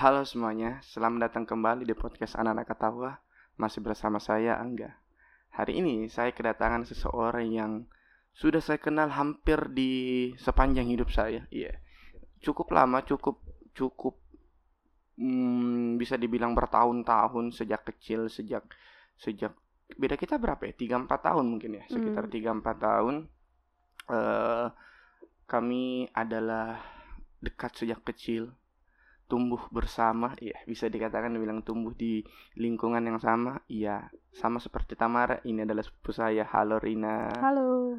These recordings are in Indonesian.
Halo semuanya, selamat datang kembali di podcast Anak-anak Ketawa. Masih bersama saya Angga. Hari ini saya kedatangan seseorang yang sudah saya kenal hampir di sepanjang hidup saya. Iya, cukup lama, cukup cukup hmm, bisa dibilang bertahun-tahun sejak kecil, sejak sejak beda kita berapa ya? Tiga empat tahun mungkin ya, sekitar Hmm. tiga empat tahun. eh kami adalah dekat sejak kecil tumbuh bersama ya bisa dikatakan dibilang tumbuh di lingkungan yang sama iya sama seperti Tamara ini adalah sepupu saya. Halo Rina. Halo.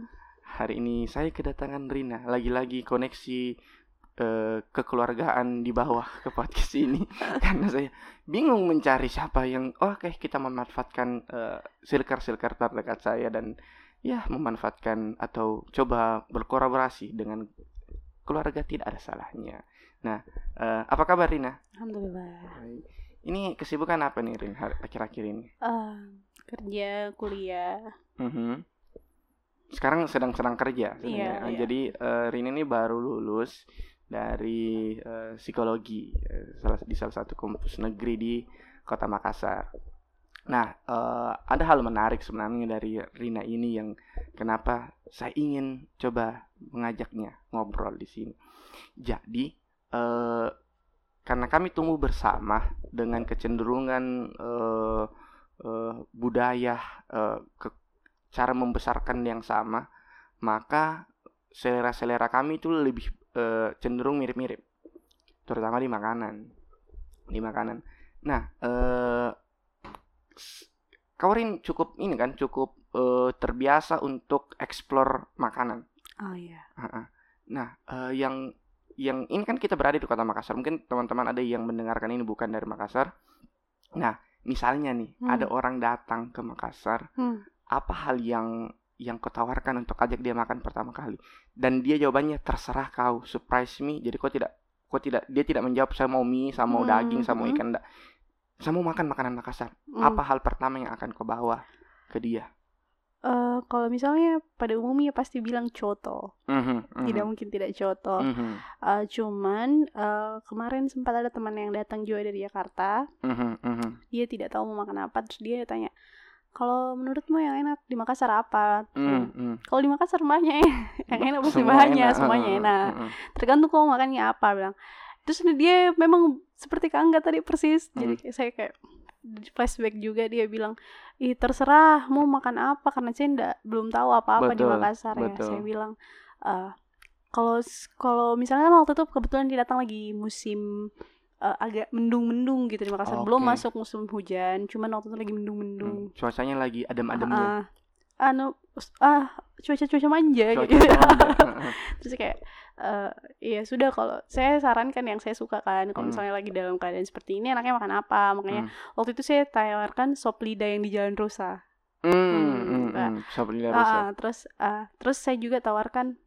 hari ini saya kedatangan Rina. Lagi-lagi koneksi eh, kekeluargaan di bawah ke podcast ini. Karena saya bingung mencari siapa yang oh, oke kita memanfaatkan eh, silker-silker terdekat saya dan ya memanfaatkan atau coba berkolaborasi dengan keluarga tidak ada salahnya nah eh, apa kabar Rina Alhamdulillah. Baik. Ini kesibukan apa nih Rin har- akhir-akhir ini? Eh, kerja, kuliah. Mhm. Sekarang sedang-sedang kerja. Iya, iya. Jadi eh, Rin ini baru lulus dari eh, psikologi salah di salah satu kampus negeri di Kota Makassar. Nah, eh, ada hal menarik sebenarnya dari Rina ini yang kenapa saya ingin coba mengajaknya ngobrol di sini. Jadi, eh, karena kami tumbuh bersama dengan kecenderungan eh, eh, budaya eh, ke- cara membesarkan yang sama, maka selera-selera kami itu lebih cenderung mirip-mirip, terutama di makanan, di makanan. Nah, eh, s- kau Rin cukup ini kan, cukup terbiasa untuk explore makanan. Oh iya. Nah, yang yang ini kan kita berada di kota Makassar. Mungkin teman-teman ada yang mendengarkan ini bukan dari Makassar. Nah, misalnya nih, Hmm. ada orang datang ke Makassar, Hmm. apa hal yang yang kau tawarkan untuk ajak dia makan pertama kali? Dan dia jawabannya terserah kau, surprise me. Jadi kau tidak kau tidak dia tidak menjawab saya mau mie, saya mau Hmm, daging, saya mau hmm. ikan. enggak. Saya mau makan makanan Makassar. Hmm. Apa hal pertama yang akan kau bawa ke dia? Eh, kalau misalnya pada umumnya pasti bilang coto. Mhm, mhm, Tidak mungkin tidak coto. mhm, Eh, cuman eh, kemarin sempat ada teman yang datang juga dari Jakarta. mhm, mhm. Dia tidak tahu mau makan apa. Terus dia tanya, kalau menurutmu yang enak di Makassar apa? Mm, Hmm. mm. Kalau di Makassar banyak ya. yang enak pasti Semua banyak, enak, semuanya enak. heeh. tergantung kau makannya apa bilang terus dia memang seperti Kak Angga tadi persis jadi Hmm. kayak saya kayak flashback juga dia bilang ih terserah mau makan apa karena saya ndak belum tahu apa-apa di Betul, Makassar ya betul. saya bilang eh kalau kalau misalnya kan waktu itu kebetulan dia datang lagi musim eh, agak mendung-mendung gitu di Makassar belum Oke. masuk musim hujan cuman waktu itu lagi mendung-mendung Hmm, Cuacanya lagi adem-ademnya. Ah, anu ah cuaca-cuaca manja Cuaca gitu adem. terus kayak eh ya sudah kalau saya sarankan yang saya suka kan kalau Hmm. misalnya lagi dalam keadaan seperti ini anaknya makan apa makanya Hmm. waktu itu saya tawarkan sop lidah yang di Jalan Rusa Hmm, Hmm, hmm, Kak. hmm. Sop lidah Ah, rusa. ah, terus ah, terus saya juga tawarkan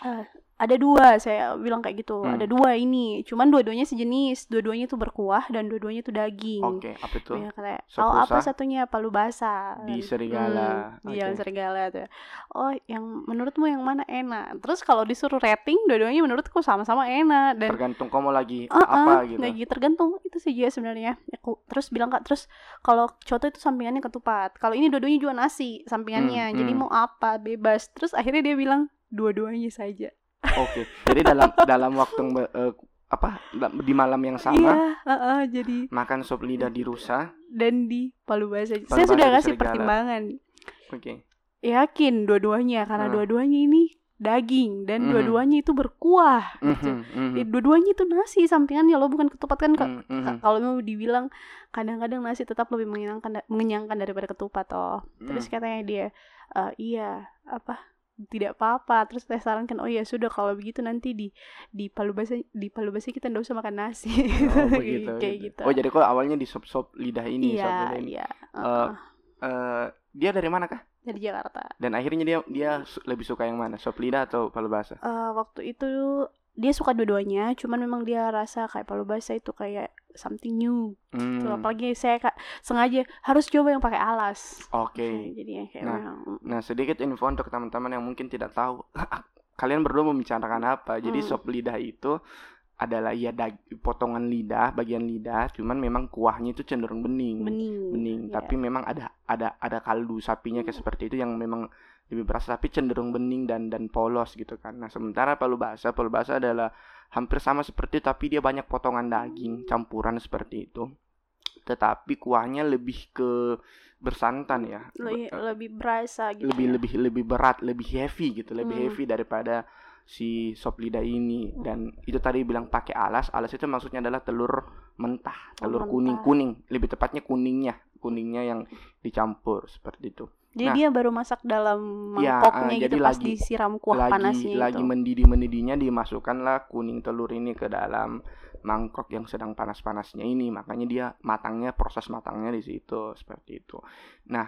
ah, ada dua saya bilang kayak gitu Hmm. ada dua ini cuman dua-duanya sejenis dua-duanya tuh berkuah dan dua-duanya tuh daging Oke, apa itu? Ya, Sop oh apa satunya palu basah Di Hmm, Serigala. di Jalan Oke. Serigala tuh. Oh, yang menurutmu yang mana enak? Terus kalau disuruh rating, dua-duanya menurutku sama-sama enak dan Tergantung kamu lagi Ah, apa ah, gitu. gitu tergantung itu sih dia sebenarnya. Aku terus bilang kak terus kalau coto itu sampingannya ketupat. Kalau ini dua-duanya juga nasi sampingannya. Hmm, Jadi hmm. mau apa bebas. Terus akhirnya dia bilang dua-duanya saja. Oke. Jadi dalam dalam waktu eh, apa di malam yang sama Iya, heeh, jadi makan sop lidah di rusa. dan di palu basah. Palu Saya sudah kasih Serigala. pertimbangan. Oke. Yakin dua-duanya karena Ah. dua-duanya ini daging dan Mhm. dua-duanya itu berkuah. gitu. Mhm, mhm, Eh, dua-duanya itu nasi sampingannya lo bukan ketupat kan Kak? mhm, mhm. Ka- kalau mau dibilang kadang-kadang nasi tetap lebih mengenyangkan mengenyangkan daripada ketupat toh terus Hmm. katanya dia "Eh, iya apa tidak apa-apa terus saya sarankan oh ya sudah kalau begitu nanti di di palu basi di palu basi kita nggak usah makan nasi Oh, begitu, kayak gitu. gitu Oh, jadi kok awalnya di sop-sop lidah ini, sop iya lidah ini. iya uh-uh, Eh, dia dari mana kah? dari Jakarta Dan akhirnya dia dia lebih suka yang mana? Sop lidah atau palu basah? Eh, waktu itu dia suka dua-duanya cuman memang dia rasa kayak palu basah itu kayak something new Hmm. gitu. apalagi saya kak sengaja harus coba yang pakai alas Oke. jadi kayak Nah, memang, Nah, sedikit info untuk teman-teman yang mungkin tidak tahu. Kalian berdua membicarakan apa? Jadi Hmm. sop lidah itu adalah ya dag- potongan lidah, bagian lidah, cuman memang kuahnya itu cenderung bening. bening Bening, Iya. tapi memang ada ada ada kaldu sapinya kayak seperti itu yang memang lebih berasa tapi cenderung bening dan dan polos gitu kan. Nah, sementara palu basah, palu basah adalah hampir sama seperti tapi dia banyak potongan daging campuran seperti itu. Tetapi kuahnya lebih ke bersantan ya. lebih, Be- lebih berasa gitu lebih ya. lebih lebih berat, lebih heavy gitu, lebih Hmm. heavy daripada si sop lidah ini dan itu tadi bilang pakai alas, alas itu maksudnya adalah telur mentah, Oh, telur mentah. kuning kuning, lebih tepatnya kuningnya, kuningnya yang dicampur seperti itu. Jadi nah. dia baru masak dalam Ya, mangkoknya eh, gitu jadi pas lagi- disiram kuah lagi panasnya lagi itu mendidih mendidihnya dimasukkanlah kuning telur ini ke dalam mangkok yang sedang panas-panasnya ini, makanya dia matangnya proses matangnya di situ seperti itu. Nah,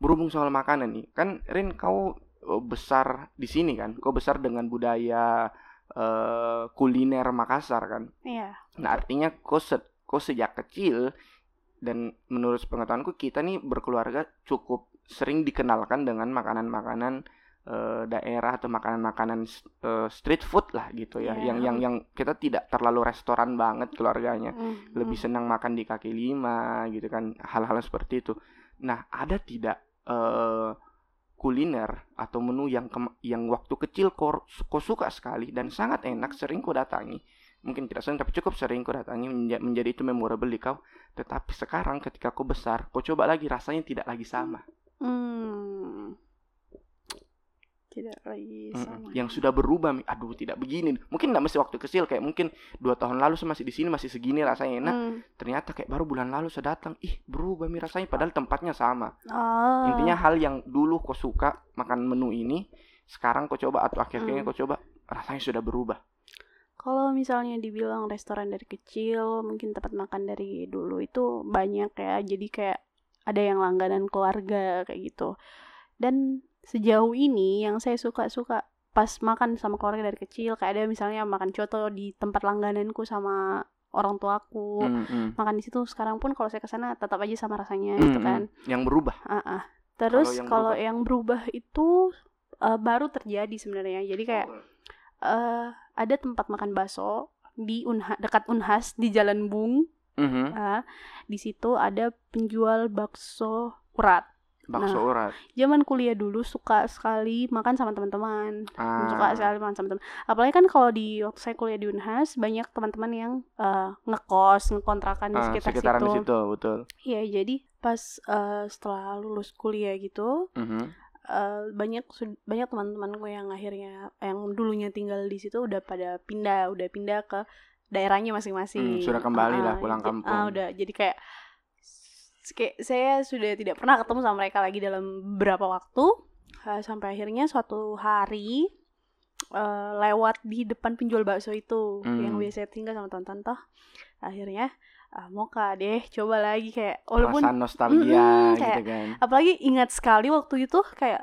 berhubung soal makanan nih, kan Rin kau eh, besar di sini kan, kau besar dengan budaya eh, kuliner Makassar kan. iya Nah, artinya kau se- kau sejak kecil dan menurut pengetahuanku kita nih berkeluarga cukup sering dikenalkan dengan makanan-makanan eh, daerah atau makanan-makanan eh, street food lah gitu ya, Iya. yang yang yang kita tidak terlalu restoran banget keluarganya, Mm, lebih mm. senang makan di kaki lima gitu kan, hal-hal seperti itu. Nah, ada tidak eh, kuliner atau menu yang kem- yang waktu kecil kau, kau suka sekali dan sangat enak sering kau datangi mungkin tidak sering tapi cukup sering kau datangi menja- menjadi itu memorable di kau tetapi sekarang ketika kau besar kau coba lagi rasanya tidak lagi sama Hmm. tidak lagi sama yang sudah berubah aduh tidak begini mungkin tidak mesti waktu kecil kayak mungkin dua tahun lalu saya masih di sini masih segini rasanya enak Hmm. ternyata kayak baru bulan lalu saya datang ih berubah mi rasanya padahal tempatnya sama Ah. intinya hal yang dulu kau suka makan menu ini sekarang kau coba atau akhirnya Hmm. kau coba rasanya sudah berubah Kalau misalnya dibilang restoran dari kecil, mungkin tempat makan dari dulu itu banyak ya. Jadi kayak ada yang langganan keluarga kayak gitu. Dan sejauh ini yang saya suka-suka pas makan sama keluarga dari kecil, kayak ada misalnya makan coto di tempat langgananku sama orang tuaku. Mm, mm. Makan di situ sekarang pun kalau saya ke sana tetap aja sama rasanya Mm, gitu mm. kan. yang berubah Ah, ah. Terus yang kalau berubah? yang berubah itu eh, baru terjadi sebenarnya. Jadi kayak eh ada tempat makan bakso di Unha, dekat Unhas di Jalan Bung. Mhm. Ah, di situ ada penjual bakso urat. bakso Nah. urat Zaman kuliah dulu suka sekali makan sama teman-teman. ah. Suka sekali makan sama teman. Apalagi kan kalau di waktu saya kuliah di Unhas banyak teman-teman yang eh, ngekos, ngekontrakan di Ah, sekitar sekitaran situ. di situ betul Iya, jadi pas eh, setelah lulus kuliah gitu, eh, banyak sud- banyak teman-teman gue yang akhirnya yang dulunya tinggal di situ udah pada pindah udah pindah ke daerahnya masing-masing Hmm, sudah kembali lah Ah, pulang j- kampung. ah, udah jadi kayak kayak saya sudah tidak pernah ketemu sama mereka lagi dalam beberapa waktu Eh, sampai akhirnya suatu hari eh, lewat di depan penjual bakso itu yang Hmm. biasa tinggal sama tante-tante akhirnya ah, mau kak deh coba lagi kayak walaupun perasaan nostalgia Mm-mm, gitu kayak- kan apalagi ingat sekali waktu itu kayak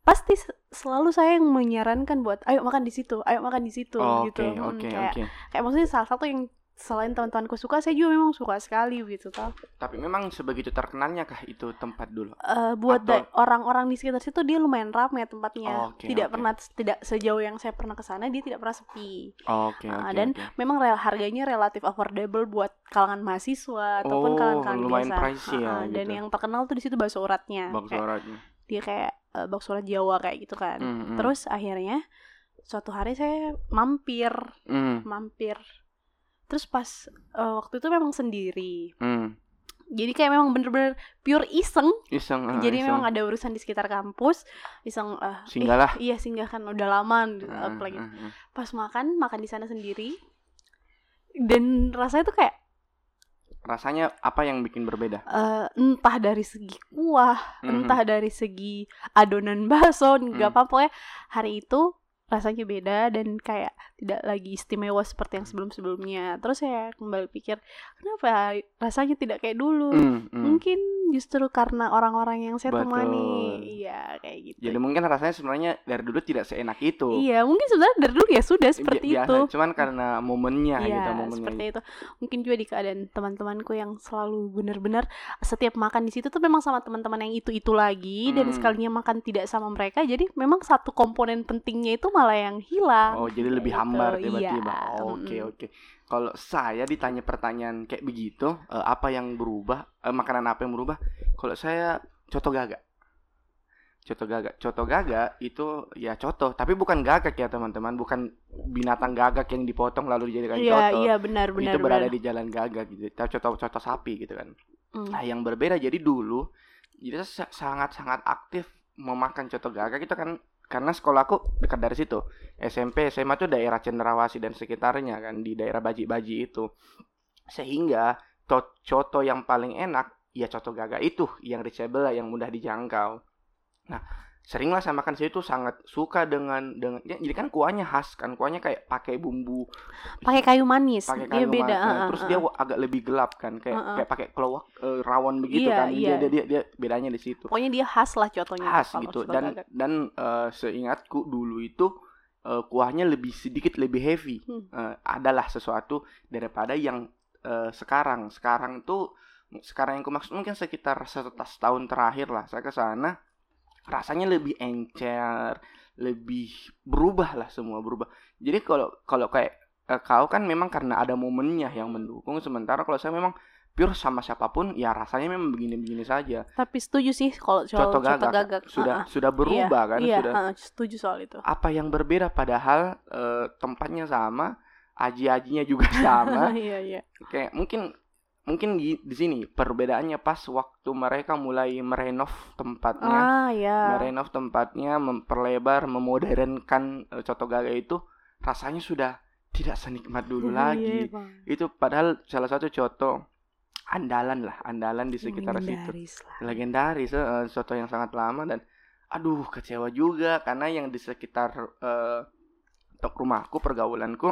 pasti selalu saya yang menyarankan buat ayo makan di situ ayo makan di situ oke gitu Hmm, oke kayak oke. kayak maksudnya salah satu yang selain teman-temanku suka saya juga memang suka sekali gitu tau tapi memang sebegitu terkenalnya kah itu tempat dulu? Eh, buat Atau- orang-orang di sekitar situ dia lumayan ramai tempatnya. Oke, tidak oke. pernah tidak sejauh yang saya pernah ke sana dia tidak pernah sepi. Oke Ah, oke dan oke. memang rel harganya relatif affordable buat kalangan mahasiswa ataupun Oh, kalangan-kalangan biasa. pricey ya, dan gitu. yang terkenal tuh di situ bakso uratnya bakso Kayak uratnya dia kayak eh, bakso urat Jawa kayak gitu kan Mm, mm. Terus akhirnya suatu hari saya mampir, Mm, mampir. Terus pas eh, waktu itu memang sendiri. mm. Jadi kayak memang bener-bener pure iseng. iseng ah, Jadi iseng. memang ada urusan di sekitar kampus, iseng eh, Singgahlah. eh, iya singgah kan udah lama Ah, apalagi. ah, ah. Pas makan, makan di sana sendiri. Dan rasanya tuh kayak rasanya apa yang bikin berbeda eh, entah dari segi kuah, Mhm. entah dari segi adonan bakso, nggak Hmm. apa-apa ya. Hari itu rasanya beda dan kayak tidak lagi istimewa seperti yang sebelum-sebelumnya. Terus saya kembali pikir, kenapa ya rasanya tidak kayak dulu? Mm, mm. Mungkin justru karena orang-orang yang saya Betul. temani. Iya, kayak gitu. Jadi mungkin rasanya sebenarnya dari dulu tidak seenak itu. Iya, mungkin sebenarnya dari dulu ya sudah seperti biasa, itu. Cuman karena momennya Iya, gitu, momennya. seperti itu. Mungkin juga di keadaan teman-temanku yang selalu benar-benar setiap makan di situ tuh memang sama teman-teman yang itu-itu lagi dan Hmm. sekalinya makan tidak sama mereka. Jadi memang satu komponen pentingnya itu malah yang hilang. Oh, jadi lebih Gitu, hambar iya. tiba-tiba. Oke, Mm-mm. oke. Kalau saya ditanya pertanyaan kayak begitu, eh, apa yang berubah? eh, makanan apa yang berubah? Kalau saya coto gagak. Coto gagak. Coto gagak itu ya coto, tapi bukan gagak ya teman-teman, bukan binatang gagak yang dipotong lalu dijadikan Iya, coto. iya benar benar itu berada benar. di jalan gagak gitu. Tapi coto coto sapi gitu kan. Hmm. Nah, yang berbeda jadi dulu jadi sangat-sangat aktif memakan coto gagak itu kan karena sekolahku dekat dari situ. SMP, SMA itu daerah Cenderawasih dan sekitarnya kan di daerah Baji-Baji itu. Sehingga to- coto yang paling enak ya coto gagak itu yang reachable yang mudah dijangkau. Nah, seringlah saya makan situ sangat suka dengan dengan ya, jadi kan kuahnya khas kan kuahnya kayak pakai bumbu Pakai kayu manis. pakai Dia kayu beda. ma- nah, ah, terus ah, dia ah. agak lebih gelap kan kayak Heeh. kayak pakai keluak eh, rawon begitu Iya, kan iya. dia, dia dia dia bedanya di situ Pokoknya dia khas lah contohnya khas kalau gitu dan gagak. dan eh, seingatku dulu itu eh, kuahnya lebih sedikit lebih heavy Hmm. Eh, adalah sesuatu daripada yang eh, sekarang sekarang tuh sekarang yang ku maksud mungkin sekitar satu tas tahun terakhir lah saya ke sana rasanya lebih encer lebih berubah lah semua berubah jadi kalau kalau kayak eh, kau kan memang karena ada momennya yang mendukung sementara kalau saya memang pure sama siapa pun ya rasanya memang begini-begini saja Tapi setuju sih kalau soal coto gagak, gagak. sudah Ah, ah. sudah berubah kan Iya, sudah ah, setuju soal itu. apa yang berbeda padahal eh, tempatnya sama aji-ajinya juga sama Iya, iya. kayak mungkin mungkin di, di sini perbedaannya pas waktu mereka mulai merenov tempatnya Ah, ya. merenov tempatnya memperlebar memodernkan eh, coto gagak itu rasanya sudah tidak senikmat dulu Iya, lagi Bang. itu padahal salah satu coto andalan lah andalan di sekitar situ Legendaris lah. legendaris eh, soto yang sangat lama dan aduh kecewa juga karena yang di sekitar eh tok rumahku pergaulanku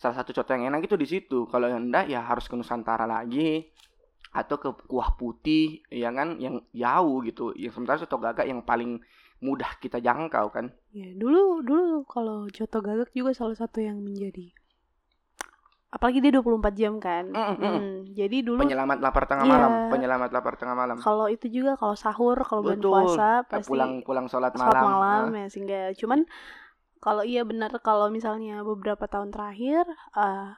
salah satu coto yang enak itu di situ. Kalau yang enggak ya harus ke Nusantara lagi atau ke kuah putih ya kan yang jauh gitu. Yang sementara soto gagak yang paling mudah kita jangkau kan. Ya, dulu dulu kalau coto gagak juga salah satu yang menjadi. Apalagi dia 24 jam kan. Mm, mm, mm. Hmm, jadi dulu penyelamat lapar tengah Iya. malam penyelamat lapar tengah malam. Kalau itu juga kalau sahur kalau bulan puasa pasti pulang pulang sholat sholat malam, malam, Ah, ya sehingga cuman kalau iya benar kalau misalnya beberapa tahun terakhir eh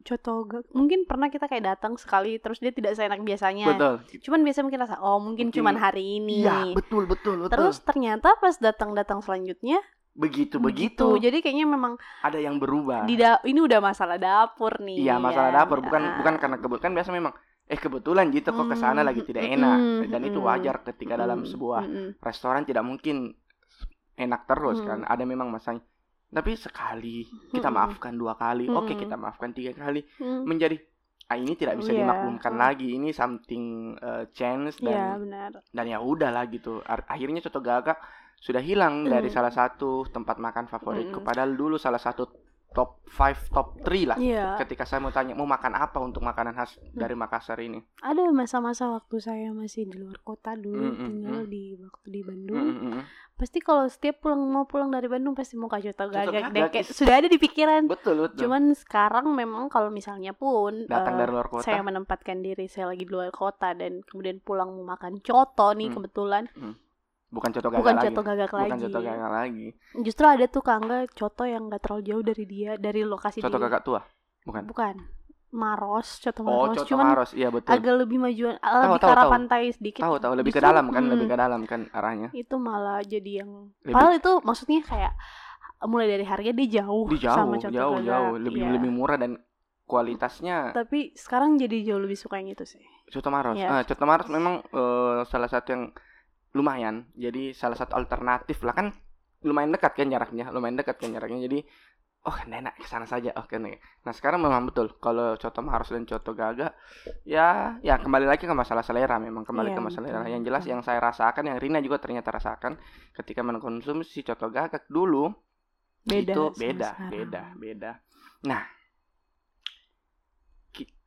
coto gag- mungkin pernah kita kayak datang sekali terus dia tidak seenak biasanya. Betul. Cuman biasanya mungkin rasa oh mungkin, Mungkin- cuman hari ini. Iya betul betul betul. Terus ternyata pas datang-datang selanjutnya begitu begitu. jadi kayaknya memang ada yang berubah. di da- ini udah masalah dapur nih Iya masalah kan? dapur. Bukan Ah. bukan karena kebetulan biasa memang eh kebetulan gitu kok ke sana lagi tidak enak. Mm, dan itu mm, wajar ketika dalam Mm, sebuah restoran tidak mungkin enak terus Mm. kan ada memang masanya tapi sekali kita Mm-mm. maafkan dua kali oke Mm-mm. kita maafkan tiga kali Mm. menjadi ah ini tidak bisa Iya. dimaklumkan Mm. lagi ini something uh, chance Iya dan benar dan ya udah lah gitu akhirnya coto gagak sudah hilang dari Mm. salah satu tempat makan favoritku Mm-mm. padahal dulu salah satu top 5 top 3 lah Iya ketika saya mau tanya mau makan apa untuk makanan khas dari Makassar ini. ada masa-masa waktu saya masih di luar kota dulu Mm, mm, tinggal mm. di waktu di Bandung Mm, mm, mm. pasti kalau setiap pulang mau pulang dari Bandung pasti mau Coto Gagak is- sudah ada di pikiran Betul betul. cuman sekarang memang kalau misalnya pun Datang eh, dari luar kota. saya menempatkan diri saya lagi di luar kota dan kemudian pulang mau makan coto nih Hmm. kebetulan bukan coto gagak bukan lagi. coto gagak bukan lagi coto gagak lagi. justru ada tuh kangga coto yang gak terlalu jauh dari dia dari lokasi Coto dia gagak tua. Bukan. bukan Maros coto Oh, Maros coto cuman Maros. Iya betul. agak lebih majuan ah, lebih tahu, ke arah tahu. pantai sedikit Tahu tahu lebih ke Justru, dalam kan, hmm, lebih ke dalam kan arahnya. itu malah jadi yang Lebih- padahal itu maksudnya kayak mulai dari harga dia jauh, Di jauh, sama coto jauh, gagak. jauh, lebih Iya. lebih murah dan kualitasnya tapi sekarang jadi jauh lebih suka yang itu sih Coto Maros. Iya. Ah, Coto Maros memang eh, salah satu yang lumayan. Jadi salah satu alternatif lah kan lumayan dekat kan jaraknya, lumayan dekat kan jaraknya. Jadi oh enak ke sana saja. Oh kan. Nah, sekarang memang betul kalau Coto Maros dan Coto Gaga ya ya kembali lagi ke masalah selera memang kembali Iya, ke masalah betul, selera. Yang jelas betul. yang saya rasakan yang Rina juga ternyata rasakan ketika mengkonsumsi Coto Gaga dulu beda itu beda, sekarang. beda, beda. Nah,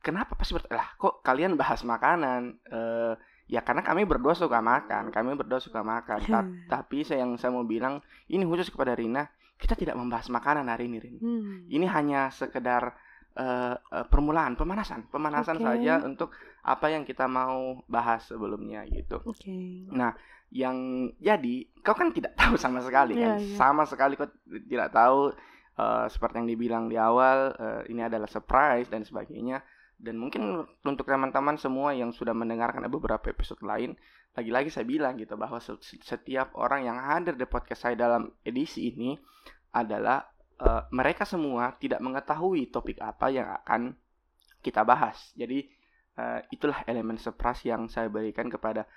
kenapa pasti lah kok kalian bahas makanan Eh ya karena kami berdua suka makan kami berdua suka makan Ta- Hmm. tapi saya yang saya mau bilang ini khusus kepada Rina kita tidak membahas makanan hari ini Rin Hmm. ini hanya sekedar eh, permulaan pemanasan pemanasan Oke. saja untuk apa yang kita mau bahas sebelumnya gitu Oke. yang jadi kau kan tidak tahu sama sekali kan Iya, iya. sama sekali kau tidak tahu eh, seperti yang dibilang di awal eh, ini adalah surprise dan sebagainya dan mungkin untuk teman-teman semua yang sudah mendengarkan beberapa episode lain lagi-lagi saya bilang gitu bahwa se- setiap orang yang hadir di podcast saya dalam edisi ini adalah eh, mereka semua tidak mengetahui topik apa yang akan kita bahas jadi eh, itulah elemen surprise yang saya berikan kepada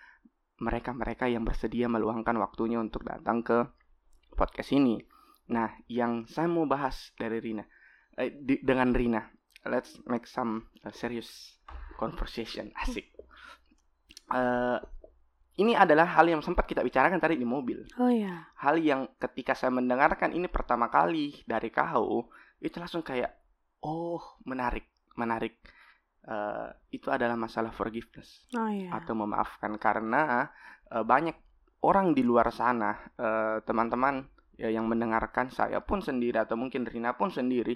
mereka-mereka yang bersedia meluangkan waktunya untuk datang ke podcast ini. Nah, yang saya mau bahas dari Rina, eh, di- dengan Rina, let's make some uh, serious conversation, asik. Eh, ini adalah hal yang sempat kita bicarakan tadi di mobil. Oh ya. Hal yang ketika saya mendengarkan ini pertama kali dari kau, itu langsung kayak, oh menarik, menarik. Eh, itu adalah masalah forgiveness Oh ya. atau memaafkan karena eh, banyak orang di luar sana teman-teman ya, yang mendengarkan saya pun sendiri atau mungkin Rina pun sendiri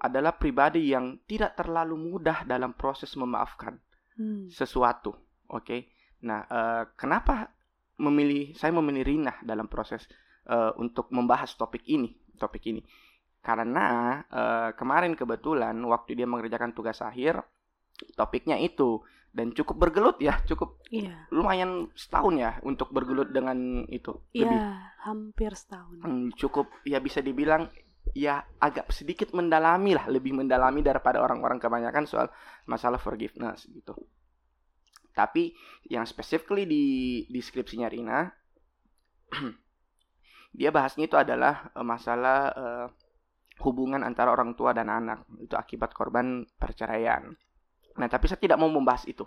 adalah pribadi yang tidak terlalu mudah dalam proses memaafkan Hmm. sesuatu oke nah eh, kenapa memilih saya memilih Rina dalam proses eh, untuk membahas topik ini topik ini karena eh, kemarin kebetulan waktu dia mengerjakan tugas akhir topiknya itu dan cukup bergelut ya cukup Iya. lumayan setahun ya untuk bergelut dengan itu Iya, hampir setahun. Hmm, cukup ya bisa dibilang ya agak sedikit mendalami lah lebih mendalami daripada orang-orang kebanyakan soal masalah forgiveness gitu. Tapi yang specifically di deskripsinya Rina dia bahasnya itu adalah eh, masalah eh, hubungan antara orang tua dan anak itu akibat korban perceraian. Nah tapi saya tidak mau membahas itu.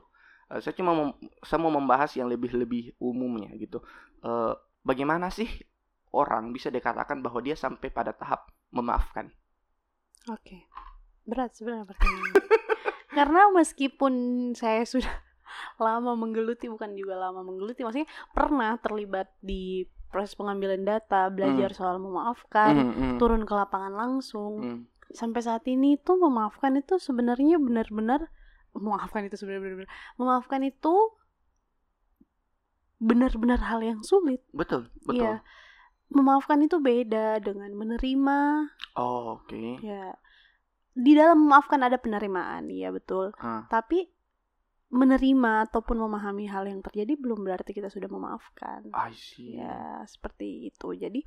Eh, saya cuma mem- saya mau membahas yang lebih-lebih umumnya gitu. Eh, bagaimana sih orang bisa dikatakan bahwa dia sampai pada tahap memaafkan. Oke. Berat sebenarnya pertanyaannya. Karena meskipun saya sudah lama menggeluti bukan juga lama menggeluti, maksudnya pernah terlibat di proses pengambilan data, belajar soal memaafkan, Hmm, hmm, turun ke lapangan langsung. hmm. Sampai saat ini tuh memaafkan itu sebenarnya benar-benar memaafkan itu sebenarnya benar-benar memaafkan itu benar-benar hal yang sulit. Betul, betul. Iya. Memaafkan itu beda dengan menerima Oh, oke. ya di dalam memaafkan ada penerimaan iya betul Ah. tapi menerima ataupun memahami hal yang terjadi belum berarti kita sudah memaafkan I see. ya seperti itu jadi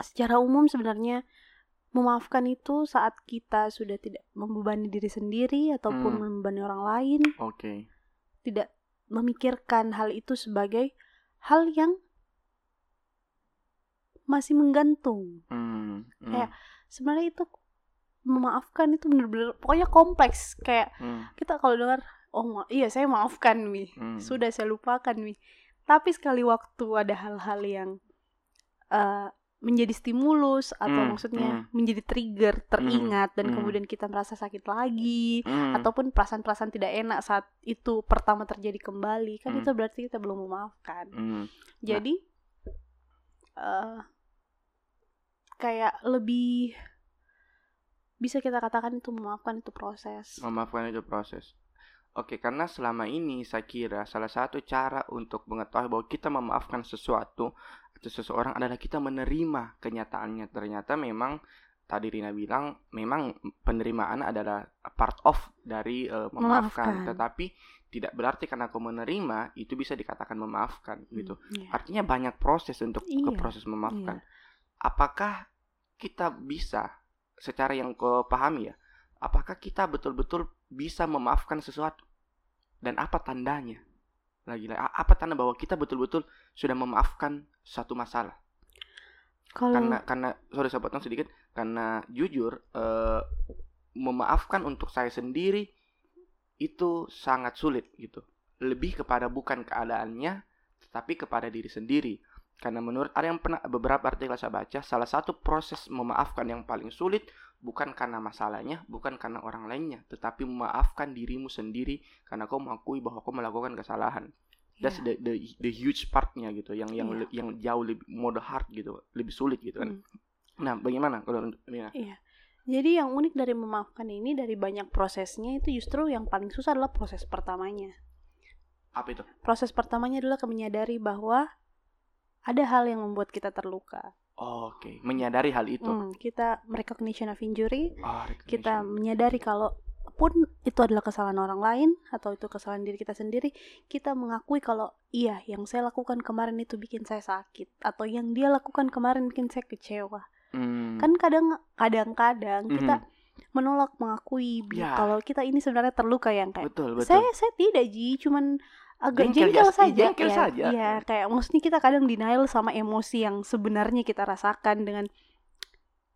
secara umum sebenarnya memaafkan itu saat kita sudah tidak membebani diri sendiri ataupun Hmm. membebani orang lain Oke. tidak memikirkan hal itu sebagai hal yang masih menggantung. Hmm, hmm, Kayak, sebenarnya itu memaafkan itu bener-bener pokoknya kompleks. Kayak hmm, kita kalau dengar oh ma- iya saya maafkan nih hmm. sudah saya lupakan nih tapi sekali waktu ada hal-hal yang eh, menjadi stimulus atau Hmm, maksudnya hmm. menjadi trigger teringat dan hmm. kemudian kita merasa sakit lagi Hmm, ataupun perasaan-perasaan tidak enak saat itu pertama terjadi kembali kan Hmm. itu berarti kita belum memaafkan. Hmm, jadi eh kayak lebih bisa kita katakan itu memaafkan itu proses. memaafkan itu proses. Oke, karena selama ini saya kira salah satu cara untuk mengetahui bahwa kita memaafkan sesuatu atau seseorang adalah kita menerima kenyataannya. Ternyata memang tadi Rina bilang memang penerimaan adalah part of dari eh, memaafkan. Memaafkan. Tetapi tidak berarti karena aku menerima itu bisa dikatakan memaafkan gitu. Iya. Artinya banyak proses untuk ke Iya, proses memaafkan. Apakah kita bisa secara yang kau pahami ya? Apakah kita betul-betul bisa memaafkan sesuatu? Dan apa tandanya? Lagi a- apa tanda bahwa kita betul-betul sudah memaafkan satu masalah? Kalau Karena karena sorry saya potong sedikit karena jujur eh, memaafkan untuk saya sendiri itu sangat sulit gitu. Lebih kepada bukan keadaannya tetapi kepada diri sendiri. Karena menurut ada yang pernah beberapa artikel saya baca, salah satu proses memaafkan yang paling sulit bukan karena masalahnya, bukan karena orang lainnya, tetapi memaafkan dirimu sendiri karena kau mengakui bahwa kau melakukan kesalahan. That's Iya. the, the the huge partnya gitu, yang yang Iya. le- yang jauh lebih more hard gitu, lebih sulit gitu kan. Hmm. Nah, bagaimana kalau? Iya. Jadi yang unik dari memaafkan ini dari banyak prosesnya itu justru yang paling susah adalah proses pertamanya. Apa itu? Proses pertamanya adalah menyadari bahwa ada hal yang membuat kita terluka. Oke, menyadari hal itu. Hmm, kita recognition of injury, Oh, kita recognition. menyadari kalau pun itu adalah kesalahan orang lain atau itu kesalahan diri kita sendiri, kita mengakui kalau iya yang saya lakukan kemarin itu bikin saya sakit atau yang dia lakukan kemarin bikin saya kecewa. Hmm. Kan kadang kadang-kadang kita Mhm. menolak mengakui Ya. kalau kita ini sebenarnya terluka yang kayak betul, betul. saya saya tidak ji cuman agak Jengkel jengkel, ya, saja jengkel ya, saja. Iya, kayak maksudnya kita kadang denial sama emosi yang sebenarnya kita rasakan dengan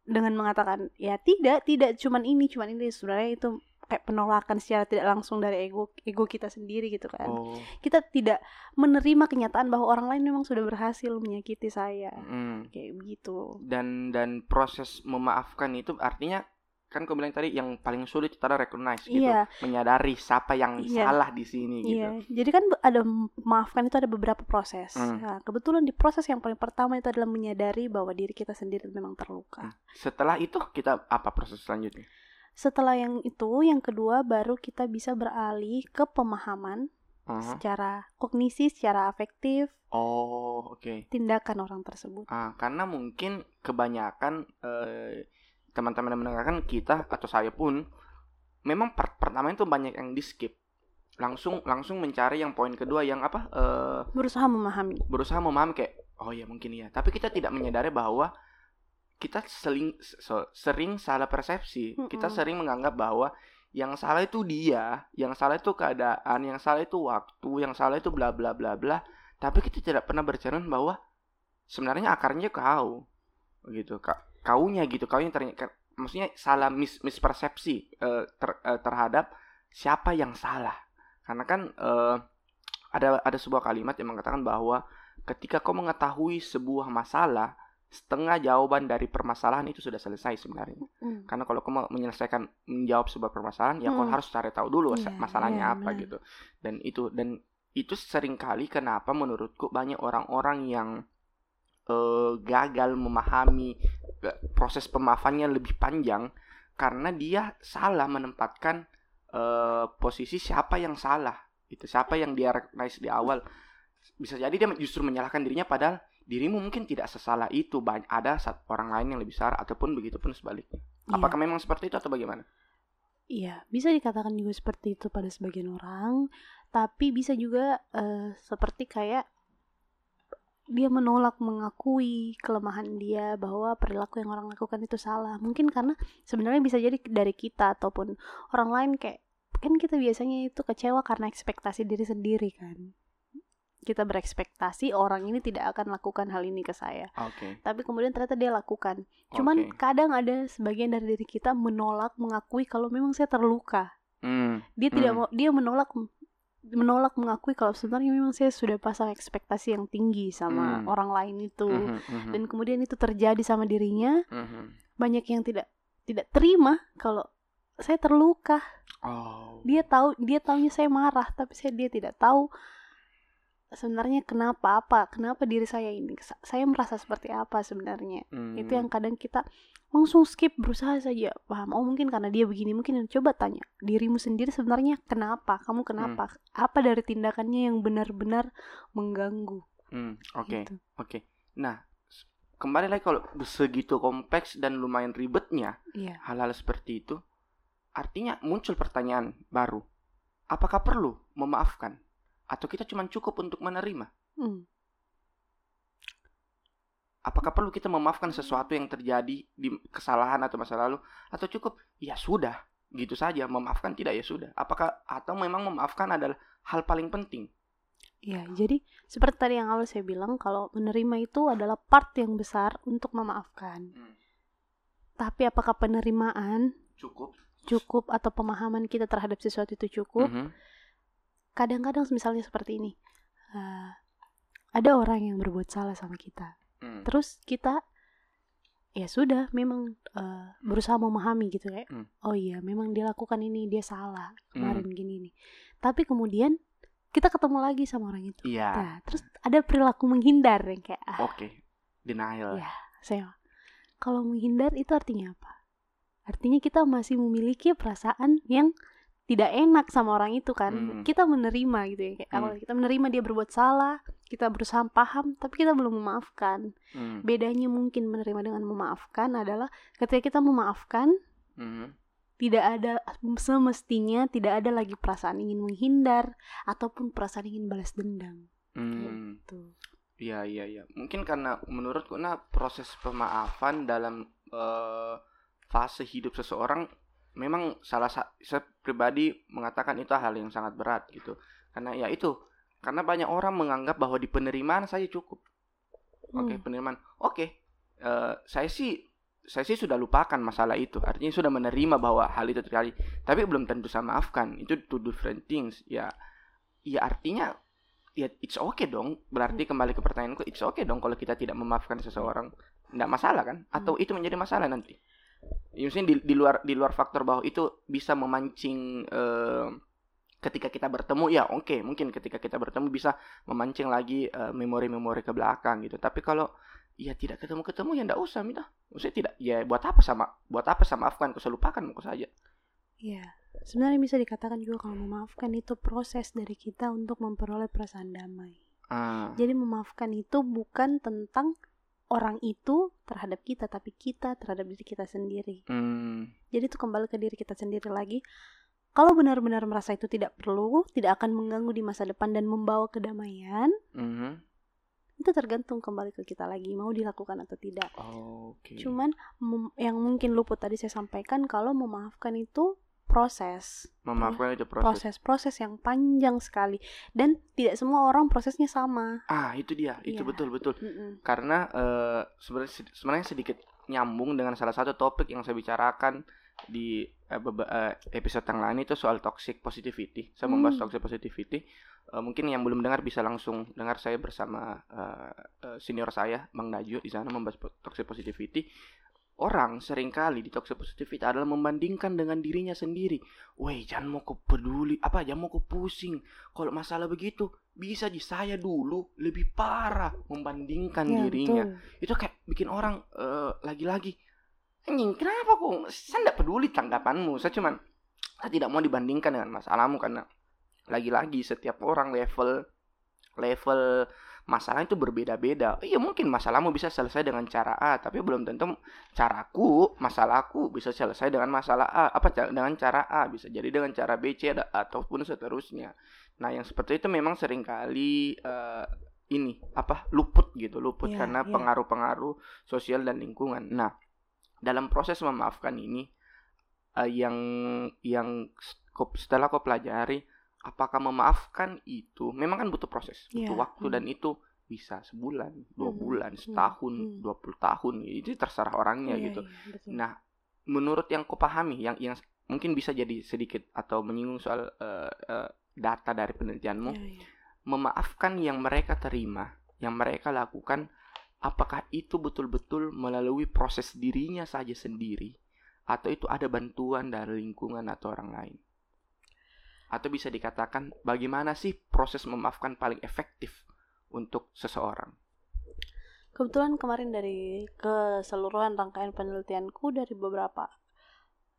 dengan mengatakan ya tidak tidak cuman ini cuman ini sebenarnya itu kayak penolakan secara tidak langsung dari ego ego kita sendiri gitu kan Oh. kita tidak menerima kenyataan bahwa orang lain memang sudah berhasil menyakiti saya hmm. kayak begitu dan dan proses memaafkan itu artinya kan kau bilang tadi yang paling sulit kita recognize gitu iya menyadari siapa yang Iya. salah di sini gitu Iya, jadi kan ada maafkan itu ada beberapa proses. Hmm. Nah, kebetulan di proses yang paling pertama itu adalah menyadari bahwa diri kita sendiri memang terluka. Hmm. setelah itu kita apa proses selanjutnya Setelah yang itu, yang kedua baru kita bisa beralih ke pemahaman Aha. secara kognisi, secara afektif oh oke tindakan orang tersebut. Ah, karena mungkin kebanyakan eh, teman-teman yang mendengarkan kita atau saya pun memang part pertama itu banyak yang di skip langsung langsung mencari yang poin kedua yang apa eh, Berusaha memahami. berusaha memahami kayak oh ya mungkin iya. Tapi kita tidak menyadari bahwa kita sering so- sering salah persepsi. Kita Mm-mm. sering menganggap bahwa yang salah itu dia yang salah itu keadaan yang salah itu waktu yang salah itu bla bla bla bla. Tapi kita tidak pernah bercermin bahwa sebenarnya akarnya kau gitu Ka- kaunya gitu kau yang ternyata maksudnya salah mis mispersepsi eh, ter- eh, terhadap siapa yang salah karena kan eh, ada ada sebuah kalimat yang mengatakan bahwa ketika kau mengetahui sebuah masalah setengah jawaban dari permasalahan itu sudah selesai sebenarnya Hmm. karena kalau kau mau menyelesaikan menjawab sebuah permasalahan ya kau Hmm. harus cari tahu dulu Iya, masalahnya iya, apa gitu dan itu dan itu sering kali kenapa menurutku banyak orang-orang yang eh, gagal memahami eh, proses pemaafannya lebih panjang karena dia salah menempatkan eh, posisi siapa yang salah itu siapa yang dia recognize di awal. Bisa jadi dia justru menyalahkan dirinya padahal dirimu mungkin tidak sesalah itu. Banyak ada orang lain yang lebih besar ataupun begitu pun sebaliknya. Iya. apakah memang seperti itu atau bagaimana? Iya, bisa dikatakan juga seperti itu pada sebagian orang, tapi bisa juga eh, seperti kayak dia menolak mengakui kelemahan dia bahwa perilaku yang orang lakukan itu salah. Mungkin karena sebenarnya bisa jadi dari kita ataupun orang lain kayak kan kita biasanya itu kecewa karena ekspektasi diri sendiri kan. Kita berekspektasi orang ini tidak akan lakukan hal ini ke saya, oke tapi kemudian ternyata dia lakukan. Cuman Oke. kadang ada sebagian dari diri kita menolak mengakui kalau memang saya terluka. Hmm, Dia tidak Hmm. mau dia menolak menolak mengakui kalau sebenarnya memang saya sudah pasang ekspektasi yang tinggi sama Hmm. orang lain itu. mhm, mhm, Dan kemudian itu terjadi sama dirinya, mhm. banyak yang tidak tidak terima kalau saya terluka. oh Dia tahu dia taunya saya marah, tapi saya dia tidak tahu sebenarnya kenapa apa kenapa diri saya ini Sa- saya merasa seperti apa sebenarnya. Itu hmm, yang kadang kita langsung skip berusaha saja. Paham? Oh mungkin karena dia begini mungkin coba tanya dirimu sendiri sebenarnya kenapa? Kamu kenapa? Apa dari tindakannya yang benar-benar mengganggu? Hmm, oke gitu. oke. Nah kembali lagi kalau segitu kompleks dan lumayan ribetnya iya. hal-hal seperti itu artinya muncul pertanyaan baru. Apakah perlu memaafkan atau kita cuma cukup untuk menerima Hmm. apakah perlu kita memaafkan sesuatu yang terjadi di kesalahan atau masa lalu atau cukup ya sudah gitu saja memaafkan tidak ya sudah apakah atau memang memaafkan adalah hal paling penting Iya, jadi seperti tadi yang awal saya bilang kalau menerima itu adalah part yang besar untuk memaafkan. Hmm. Tapi apakah penerimaan cukup cukup atau pemahaman kita terhadap sesuatu itu cukup? Mhm. Kadang-kadang misalnya seperti ini. eh, ada orang yang berbuat salah sama kita. Hmm. Terus kita ya sudah memang eh, berusaha memahami gitu kayak Hmm. oh iya memang dia lakukan ini dia salah kemarin Hmm. gini nih tapi kemudian kita ketemu lagi sama orang itu Iya. nah terus ada perilaku menghindar yang kayak ah Oke. Denial. ya saya kalau menghindar itu artinya apa artinya kita masih memiliki perasaan yang tidak enak sama orang itu kan Hmm. kita menerima gitu ya kayak Hmm. kita menerima dia berbuat salah kita berusaha paham tapi kita belum memaafkan Hmm. bedanya mungkin menerima dengan memaafkan adalah ketika kita memaafkan Mhm. tidak ada semestinya tidak ada lagi perasaan ingin menghindar ataupun perasaan ingin balas dendam Hmm. tuh Iya iya iya. Mungkin karena menurutku nah proses pemaafan dalam eh, fase hidup seseorang memang salah sa- saya pribadi mengatakan itu hal yang sangat berat gitu. Karena ya itu karena banyak orang menganggap bahwa di penerimaan saya cukup. Oke, Hmm. penerimaan. Oke. eh, saya sih saya sih sudah lupakan masalah itu. Artinya sudah menerima bahwa hal itu terjadi, tapi belum tentu saya maafkan. Itu two different things. Ya ya artinya ya it's okay dong. Berarti kembali ke pertanyaanku, it's okay dong kalau kita tidak memaafkan seseorang. Nggak masalah kan? Atau itu menjadi masalah nanti? Ya, maksudnya di, di luar di luar faktor bahwa itu bisa memancing eh, ketika kita bertemu ya oke mungkin ketika kita bertemu bisa memancing lagi eh, memori-memori ke belakang gitu. Tapi kalau ya tidak ketemu-ketemu ya ndak usah minta maksudnya tidak ya buat apa sama buat apa sama maafkan kau lupakan kau saja. Iya, sebenarnya bisa dikatakan juga kalau memaafkan itu proses dari kita untuk memperoleh perasaan damai. ah. Jadi memaafkan itu bukan tentang orang itu terhadap kita, tapi kita terhadap diri kita sendiri. hmm, Jadi itu kembali ke diri kita sendiri lagi. Kalau benar-benar merasa itu tidak perlu, tidak akan mengganggu di masa depan dan membawa kedamaian, mhm. itu tergantung kembali ke kita lagi mau dilakukan atau tidak. oke Cuman mem- yang mungkin luput tadi saya sampaikan kalau memaafkan itu proses. memaafkan itu proses proses-proses yang panjang sekali dan tidak semua orang prosesnya sama. ah itu dia itu Iya. betul betul Mm-mm. karena eh, sebenarnya sebenarnya sedikit nyambung dengan salah satu topik yang saya bicarakan di eh, episode yang lain itu soal toxic positivity. Saya membahas Hmm. toxic positivity. Eh, mungkin yang belum dengar bisa langsung dengar saya bersama senior saya Bang Najwa di sana membahas toxic positivity. Orang sering kali di toxic positivity adalah membandingkan dengan dirinya sendiri. Woi, jangan mau kau peduli, apa jangan mau kau pusing. Kalau masalah begitu, bisa di saya dulu lebih parah membandingkan Ya, dirinya betul. itu kayak bikin orang eh, lagi-lagi anjing kenapa kok saya tidak peduli tanggapanmu saya cuman saya tidak mau dibandingkan dengan masalahmu karena lagi-lagi setiap orang level level masalah itu berbeda-beda. Iya mungkin masalahmu bisa selesai dengan cara A tapi belum tentu caraku masalahku bisa selesai dengan masalah A apa dengan cara A bisa jadi dengan cara B C ataupun seterusnya. Nah yang seperti itu memang sering kali eh, ini apa luput gitu luput Iya, karena iya. pengaruh-pengaruh sosial dan lingkungan. Nah dalam proses memaafkan ini eh, yang yang setelah kau pelajari apakah memaafkan itu memang kan butuh proses butuh Iya, waktu hmm. dan itu bisa sebulan dua Hmm, bulan hmm, setahun hmm. dua puluh tahun itu terserah orangnya Iya, gitu iya, betul. Nah, menurut yang kau pahami, yang yang mungkin bisa jadi sedikit atau menyinggung soal eh, eh, data dari penelitianmu, Iya, iya. memaafkan yang mereka terima, yang mereka lakukan, apakah itu betul-betul melalui proses dirinya saja sendiri, atau itu ada bantuan dari lingkungan atau orang lain? Atau bisa dikatakan bagaimana sih proses memaafkan paling efektif untuk seseorang? Kebetulan kemarin dari keseluruhan rangkaian penelitianku dari beberapa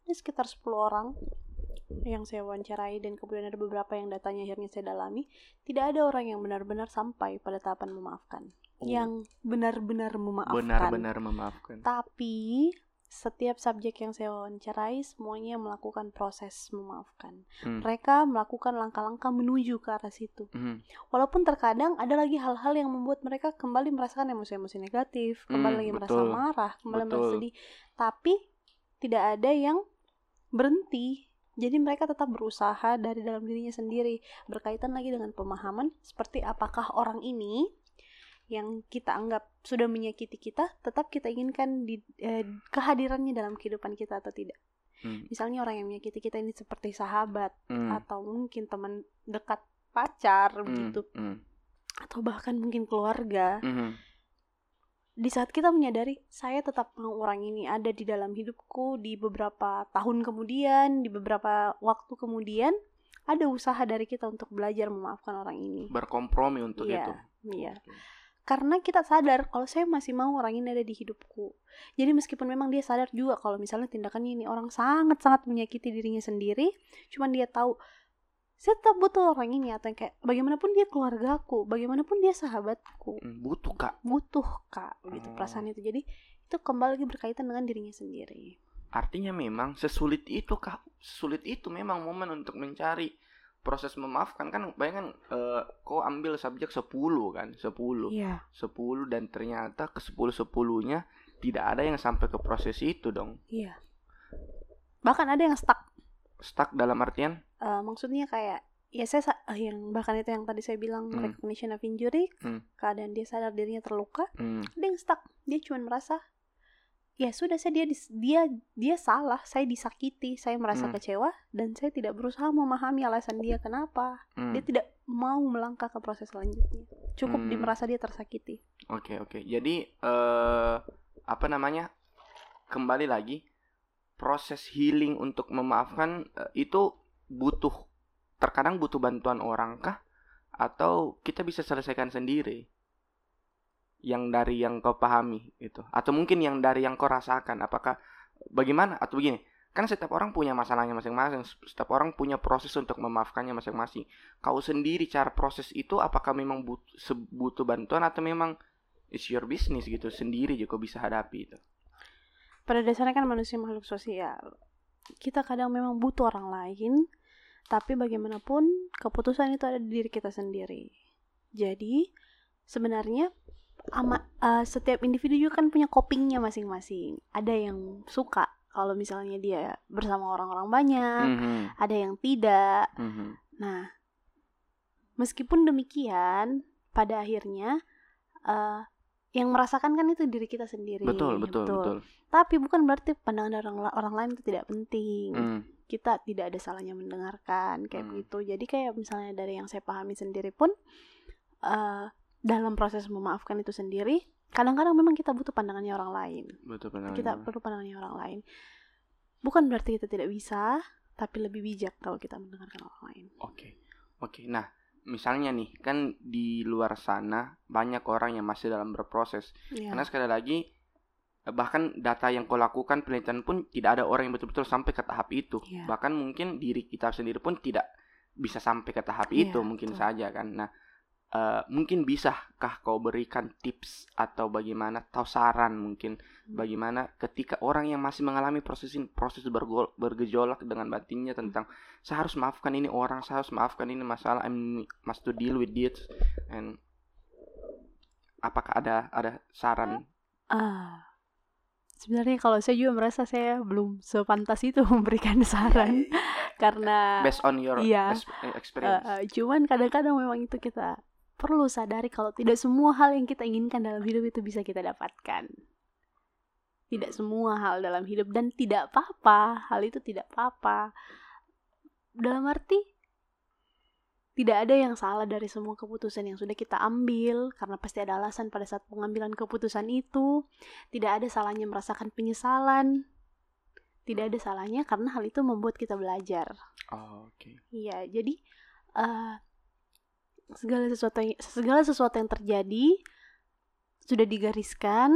ini sekitar 10 orang yang saya wawancarai dan kemudian ada beberapa yang datanya akhirnya saya dalami tidak ada orang yang benar-benar sampai pada tahapan memaafkan Oh. yang benar-benar memaafkan Benar-benar memaafkan. tapi setiap subjek yang saya wawancarai semuanya melakukan proses memaafkan Hmm. mereka melakukan langkah-langkah menuju ke arah situ Mhm. Walaupun terkadang ada lagi hal-hal yang membuat mereka kembali merasakan emosi-emosi negatif, kembali Hmm, lagi merasa betul. marah, kembali merasa Betul. sedih. Tapi tidak ada yang berhenti. Jadi mereka tetap berusaha dari dalam dirinya sendiri. Berkaitan lagi dengan pemahaman seperti apakah orang ini yang kita anggap sudah menyakiti kita, tetap kita inginkan di, eh, kehadirannya dalam kehidupan kita atau tidak. Hmm. Misalnya orang yang menyakiti kita ini seperti sahabat Hmm. atau mungkin teman dekat pacar Hmm. begitu Hmm. atau bahkan mungkin keluarga Mhm. di saat kita menyadari saya tetap mau orang ini ada di dalam hidupku di beberapa tahun kemudian, di beberapa waktu kemudian, ada usaha dari kita untuk belajar memaafkan orang ini. berkompromi untuk Iya, itu Iya. Karena kita sadar kalau saya masih mau orang ini ada di hidupku. Jadi meskipun memang dia sadar juga kalau misalnya tindakannya ini orang sangat-sangat menyakiti dirinya sendiri, cuman dia tahu saya tetap butuh orang ini atau yang kayak bagaimanapun dia keluargaku, bagaimanapun dia sahabatku, Hmm, butuh kak butuh kak gitu Oh. perasaan itu. Jadi itu kembali lagi berkaitan dengan dirinya sendiri. artinya memang sesulit itu kak sulit itu memang momen untuk mencari proses memaafkan kan bayangkan eh, kau ambil subjek 10 kan 10 Iya. 10 dan ternyata ke 10 10-nya tidak ada yang sampai ke proses itu dong Iya. Bahkan ada yang stuck. stuck dalam artian Eh, maksudnya kayak ya saya sa- eh, yang bahkan itu yang tadi saya bilang Hmm. recognition of injury, Hmm. keadaan dia sadar dirinya terluka, hmm, ada yang stuck. Dia cuma merasa ya sudah saya dia dia dia salah, saya disakiti, saya merasa Hmm. kecewa dan saya tidak berusaha memahami alasan dia kenapa. hmm. Dia tidak mau melangkah ke proses selanjutnya. Cukup Hmm. di merasa dia tersakiti. Oke oke. Jadi eh apa namanya? Kembali lagi proses healing untuk memaafkan eh, itu butuh terkadang butuh bantuan orang kah atau kita bisa selesaikan sendiri? Yang dari yang kau pahami itu atau mungkin yang dari yang kau rasakan apakah bagaimana atau begini kan setiap orang punya masalahnya masing-masing setiap orang punya proses untuk memaafkannya masing-masing kau sendiri cara proses itu apakah memang butuh, butuh bantuan atau memang it's your business gitu sendiri juga bisa hadapi itu Pada dasarnya kan manusia makhluk sosial. Kita kadang memang butuh orang lain, tapi bagaimanapun keputusan itu ada di diri kita sendiri. Jadi sebenarnya ama, eh, setiap individu juga kan punya copingnya masing-masing. Ada yang suka kalau misalnya dia bersama orang-orang banyak, Mhm, ada yang tidak. mhm. Nah, meskipun demikian, pada akhirnya eh, yang merasakan kan itu diri kita sendiri. betul betul betul Tapi bukan berarti pandangan orang orang lain itu tidak penting. Hmm, Kita tidak ada salahnya mendengarkan kayak Hmm. begitu. Jadi kayak misalnya dari yang saya pahami sendiri pun eh, dalam proses memaafkan itu sendiri, kadang-kadang memang kita butuh pandangannya orang lain. betul benar Kita perlu pandangannya orang lain. Bukan berarti kita tidak bisa, tapi lebih bijak kalau kita mendengarkan orang lain. oke oke nah misalnya nih kan di luar sana banyak orang yang masih dalam berproses Iya. karena sekali lagi bahkan data yang kau lakukan penelitian pun tidak ada orang yang betul-betul sampai ke tahap itu Iya. bahkan mungkin diri kita sendiri pun tidak bisa sampai ke tahap Iya, itu mungkin betul. saja kan nah eh, mungkin bisakah kau berikan tips atau bagaimana atau saran mungkin Hmm. bagaimana ketika orang yang masih mengalami proses proses bergol, bergejolak dengan batinnya tentang saya harus maafkan ini orang saya harus maafkan ini masalah I must to deal with it and apakah ada ada saran Ah, sebenarnya kalau saya juga merasa saya belum sepantas itu memberikan saran karena based on your iya. ex- eh, experience eh, cuman kadang-kadang memang itu kita perlu sadari kalau tidak semua hal yang kita inginkan dalam hidup itu bisa kita dapatkan. Tidak semua hal dalam hidup dan tidak apa-apa, hal itu tidak apa-apa. Dalam arti tidak ada yang salah dari semua keputusan yang sudah kita ambil karena pasti ada alasan pada saat pengambilan keputusan itu. Tidak ada salahnya merasakan penyesalan. Tidak ada salahnya karena hal itu membuat kita belajar. oh, oke Iya, jadi eh segala sesuatu yang, segala sesuatu yang terjadi sudah digariskan,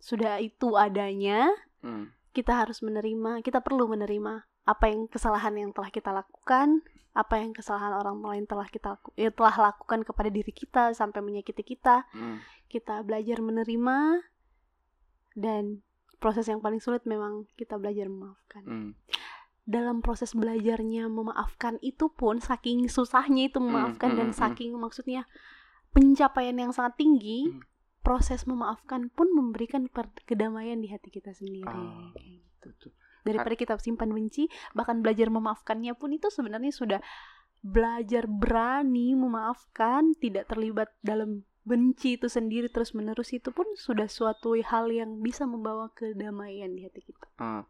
sudah itu adanya, Hmm, kita harus menerima, kita perlu menerima apa yang kesalahan yang telah kita lakukan, apa yang kesalahan orang lain telah kita eh, telah lakukan kepada diri kita sampai menyakiti kita. hmm, Kita belajar menerima dan proses yang paling sulit memang kita belajar memaafkan hmm. Dalam proses belajarnya memaafkan itu pun saking susahnya itu memaafkan hmm, dan hmm, saking maksudnya pencapaian yang sangat tinggi Hmm. proses memaafkan pun memberikan kedamaian di hati kita sendiri Ah. Kayak gitu. Daripada kita simpan benci bahkan belajar memaafkannya pun itu sebenarnya sudah belajar berani memaafkan tidak terlibat dalam benci itu sendiri terus menerus itu pun sudah suatu hal yang bisa membawa kedamaian di hati kita Ah,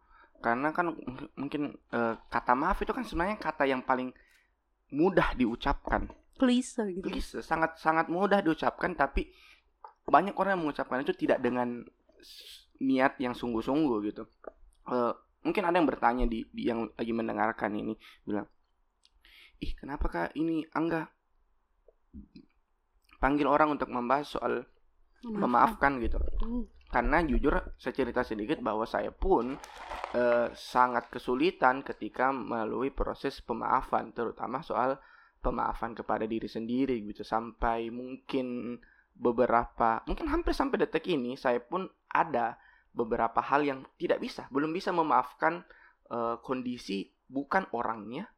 karena kan mungkin- eh, kata maaf itu kan sebenarnya kata yang paling mudah diucapkan. Please gitu. Please, sangat sangat mudah diucapkan tapi banyak orang yang mengucapkan itu tidak dengan niat yang sungguh-sungguh gitu. Uh, mungkin ada yang bertanya di, di yang lagi mendengarkan ini bilang ih kenapa kak ini angga? Panggil orang untuk membahas soal memaafkan, gitu. Hmm. Karena jujur saya cerita sedikit bahwa saya pun uh, sangat kesulitan ketika melalui proses pemaafan terutama soal pemaafan kepada diri sendiri gitu. Sampai mungkin beberapa mungkin hampir sampai detik ini saya pun ada beberapa hal yang tidak bisa belum bisa memaafkan uh, kondisi bukan orangnya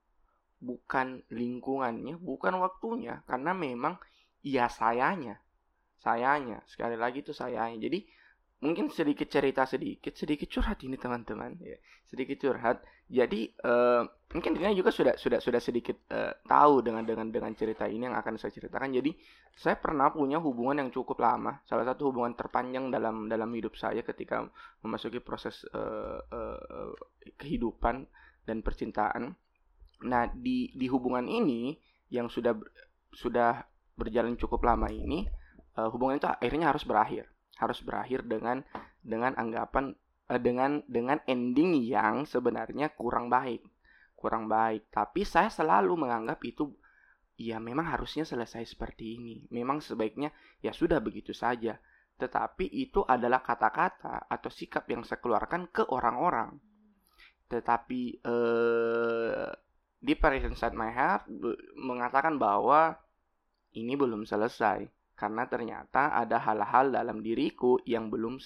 bukan lingkungannya bukan waktunya. Karena memang ya sayanya sayanya. Sekali lagi itu sayanya. Jadi mungkin sedikit cerita sedikit sedikit curhat ini teman-teman. Ya sedikit curhat. Jadi uh, mungkin dia juga sudah sudah sudah sedikit uh, tahu dengan dengan dengan cerita ini yang akan saya ceritakan. Jadi saya pernah punya hubungan yang cukup lama salah satu hubungan terpanjang dalam dalam hidup saya ketika memasuki proses uh, uh, kehidupan dan percintaan. Nah di di hubungan ini yang sudah sudah berjalan cukup lama ini uh, hubungan itu akhirnya harus berakhir harus berakhir dengan dengan anggapan uh, dengan dengan ending yang sebenarnya kurang baik. Kurang baik. Tapi saya selalu menganggap itu ya memang harusnya selesai seperti ini. Memang sebaiknya ya sudah begitu saja. Tetapi itu adalah kata-kata atau sikap yang saya ke orang-orang. Tetapi uh, di Inside My Heart mengatakan bahwa ini belum selesai karena ternyata ada hal-hal dalam diriku yang belum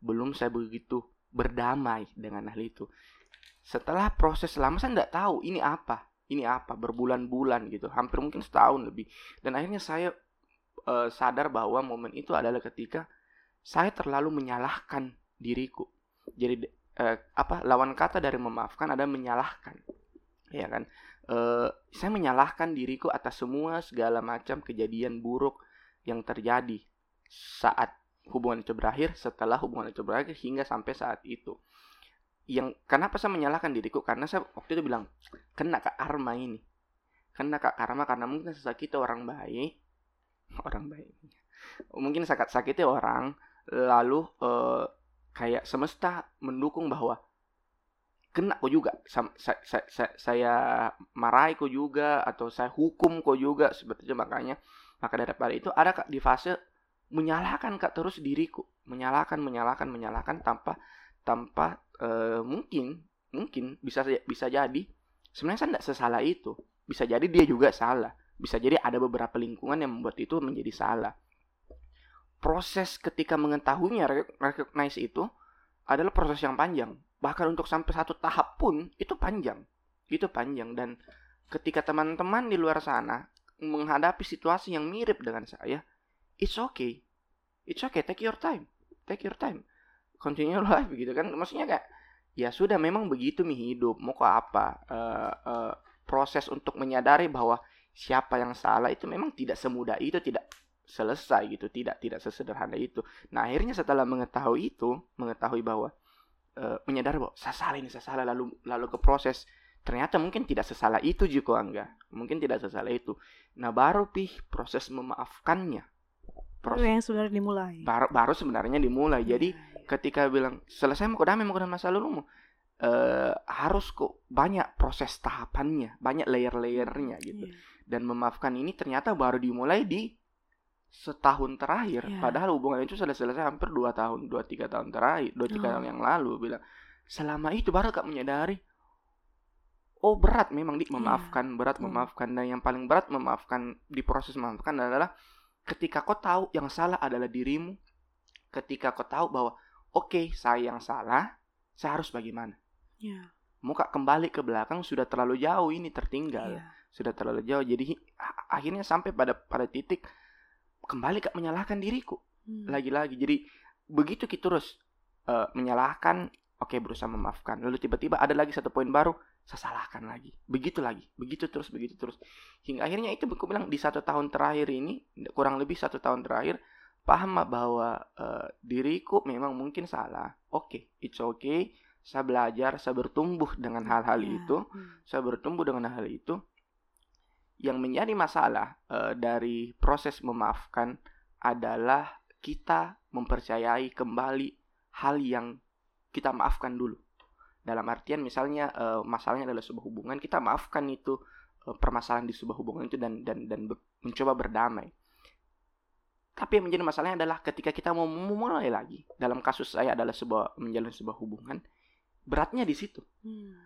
belum saya begitu berdamai dengan hal itu. Setelah proses lama saya tidak tahu ini apa, ini apa berbulan-bulan gitu, hampir mungkin setahun lebih. Dan akhirnya saya uh, sadar bahwa momen itu adalah ketika saya terlalu menyalahkan diriku. Jadi uh, apa lawan kata dari memaafkan ada menyalahkan, ya kan? Uh, saya menyalahkan diriku atas semua segala macam kejadian buruk yang terjadi saat hubungan itu berakhir, setelah hubungan itu berakhir hingga sampai saat itu. Yang kenapa saya menyalahkan diriku? Karena saya waktu itu bilang kena kak karma ini, kena kak karma karena mungkin saya sakit orang baik, orang baik, mungkin sakit sakitnya orang, lalu uh, kayak semesta mendukung bahwa kena kok juga saya, saya, saya, saya marahi kok juga atau saya hukum kok juga itu makanya maka daripada itu ada kak di fase menyalahkan kak terus diriku, menyalahkan, menyalahkan, menyalahkan tanpa tanpa uh, mungkin mungkin bisa bisa jadi sebenarnya saya tidak sesalah itu. Bisa jadi dia juga salah. Bisa jadi ada beberapa lingkungan yang membuat itu menjadi salah. Proses ketika mengetahuinya recognize itu adalah proses yang panjang. Bahkan untuk sampai satu tahap pun itu panjang. Itu panjang dan ketika teman-teman di luar sana menghadapi situasi yang mirip dengan saya, it's okay. It's okay, take your time. Take your time. Continue life gitu kan. Maksudnya kayak ya sudah memang begitu nih hidup. Mau ke apa? Uh, uh, proses untuk menyadari bahwa siapa yang salah itu memang tidak semudah itu, tidak selesai gitu, tidak tidak sesederhana itu. Nah, akhirnya setelah mengetahui itu, mengetahui bahwa uh, menyadari bahwa saya salah ini, saya salah lalu lalu ke proses ternyata mungkin tidak sesalah itu juga enggak mungkin tidak sesalah itu nah baru pih proses memaafkannya proses baru yang sebenarnya dimulai baru, baru sebenarnya dimulai yeah. jadi iya. ketika bilang selesai mau damai mau masa lalu uh, harus kok banyak proses tahapannya banyak layer-layernya gitu yeah. dan memaafkan ini ternyata baru dimulai di setahun terakhir yeah. padahal hubungan itu sudah selesai hampir dua tahun dua tiga tahun terakhir dua tiga oh. tahun yang lalu bilang selama itu baru kak menyadari oh berat memang di. Iya, memaafkan yeah. berat memaafkan. Dan yang paling berat memaafkan di proses memaafkan adalah ketika kau tahu yang salah adalah dirimu. Ketika kau tahu bahwa oke okay, saya yang salah saya harus bagaimana? Yeah. muka kembali ke belakang sudah terlalu jauh ini tertinggal. Yeah. sudah terlalu jauh. Jadi akhirnya sampai pada pada titik kembali ke menyalahkan diriku. Hmm. lagi-lagi. Jadi begitu kita terus uh, menyalahkan oke berusaha memaafkan. Lalu tiba-tiba ada lagi satu poin baru saya salahkan lagi. Begitu lagi. Begitu terus begitu terus. Hingga akhirnya itu aku bilang di satu tahun terakhir ini kurang lebih satu tahun terakhir paham bahwa uh, diriku memang mungkin salah? Oke okay, it's okay. Saya belajar saya bertumbuh dengan hal-hal yeah. itu. hmm. saya bertumbuh dengan hal itu. Yang menjadi masalah uh, dari proses memaafkan adalah kita mempercayai kembali hal yang kita maafkan dulu. Dalam artian misalnya uh, masalahnya adalah sebuah hubungan, kita maafkan itu uh, permasalahan di sebuah hubungan itu dan dan dan be mencoba berdamai. Tapi yang menjadi masalahnya adalah ketika kita mau memulai lagi. Dalam kasus saya adalah sebuah menjalin sebuah hubungan, beratnya di situ. Hmm.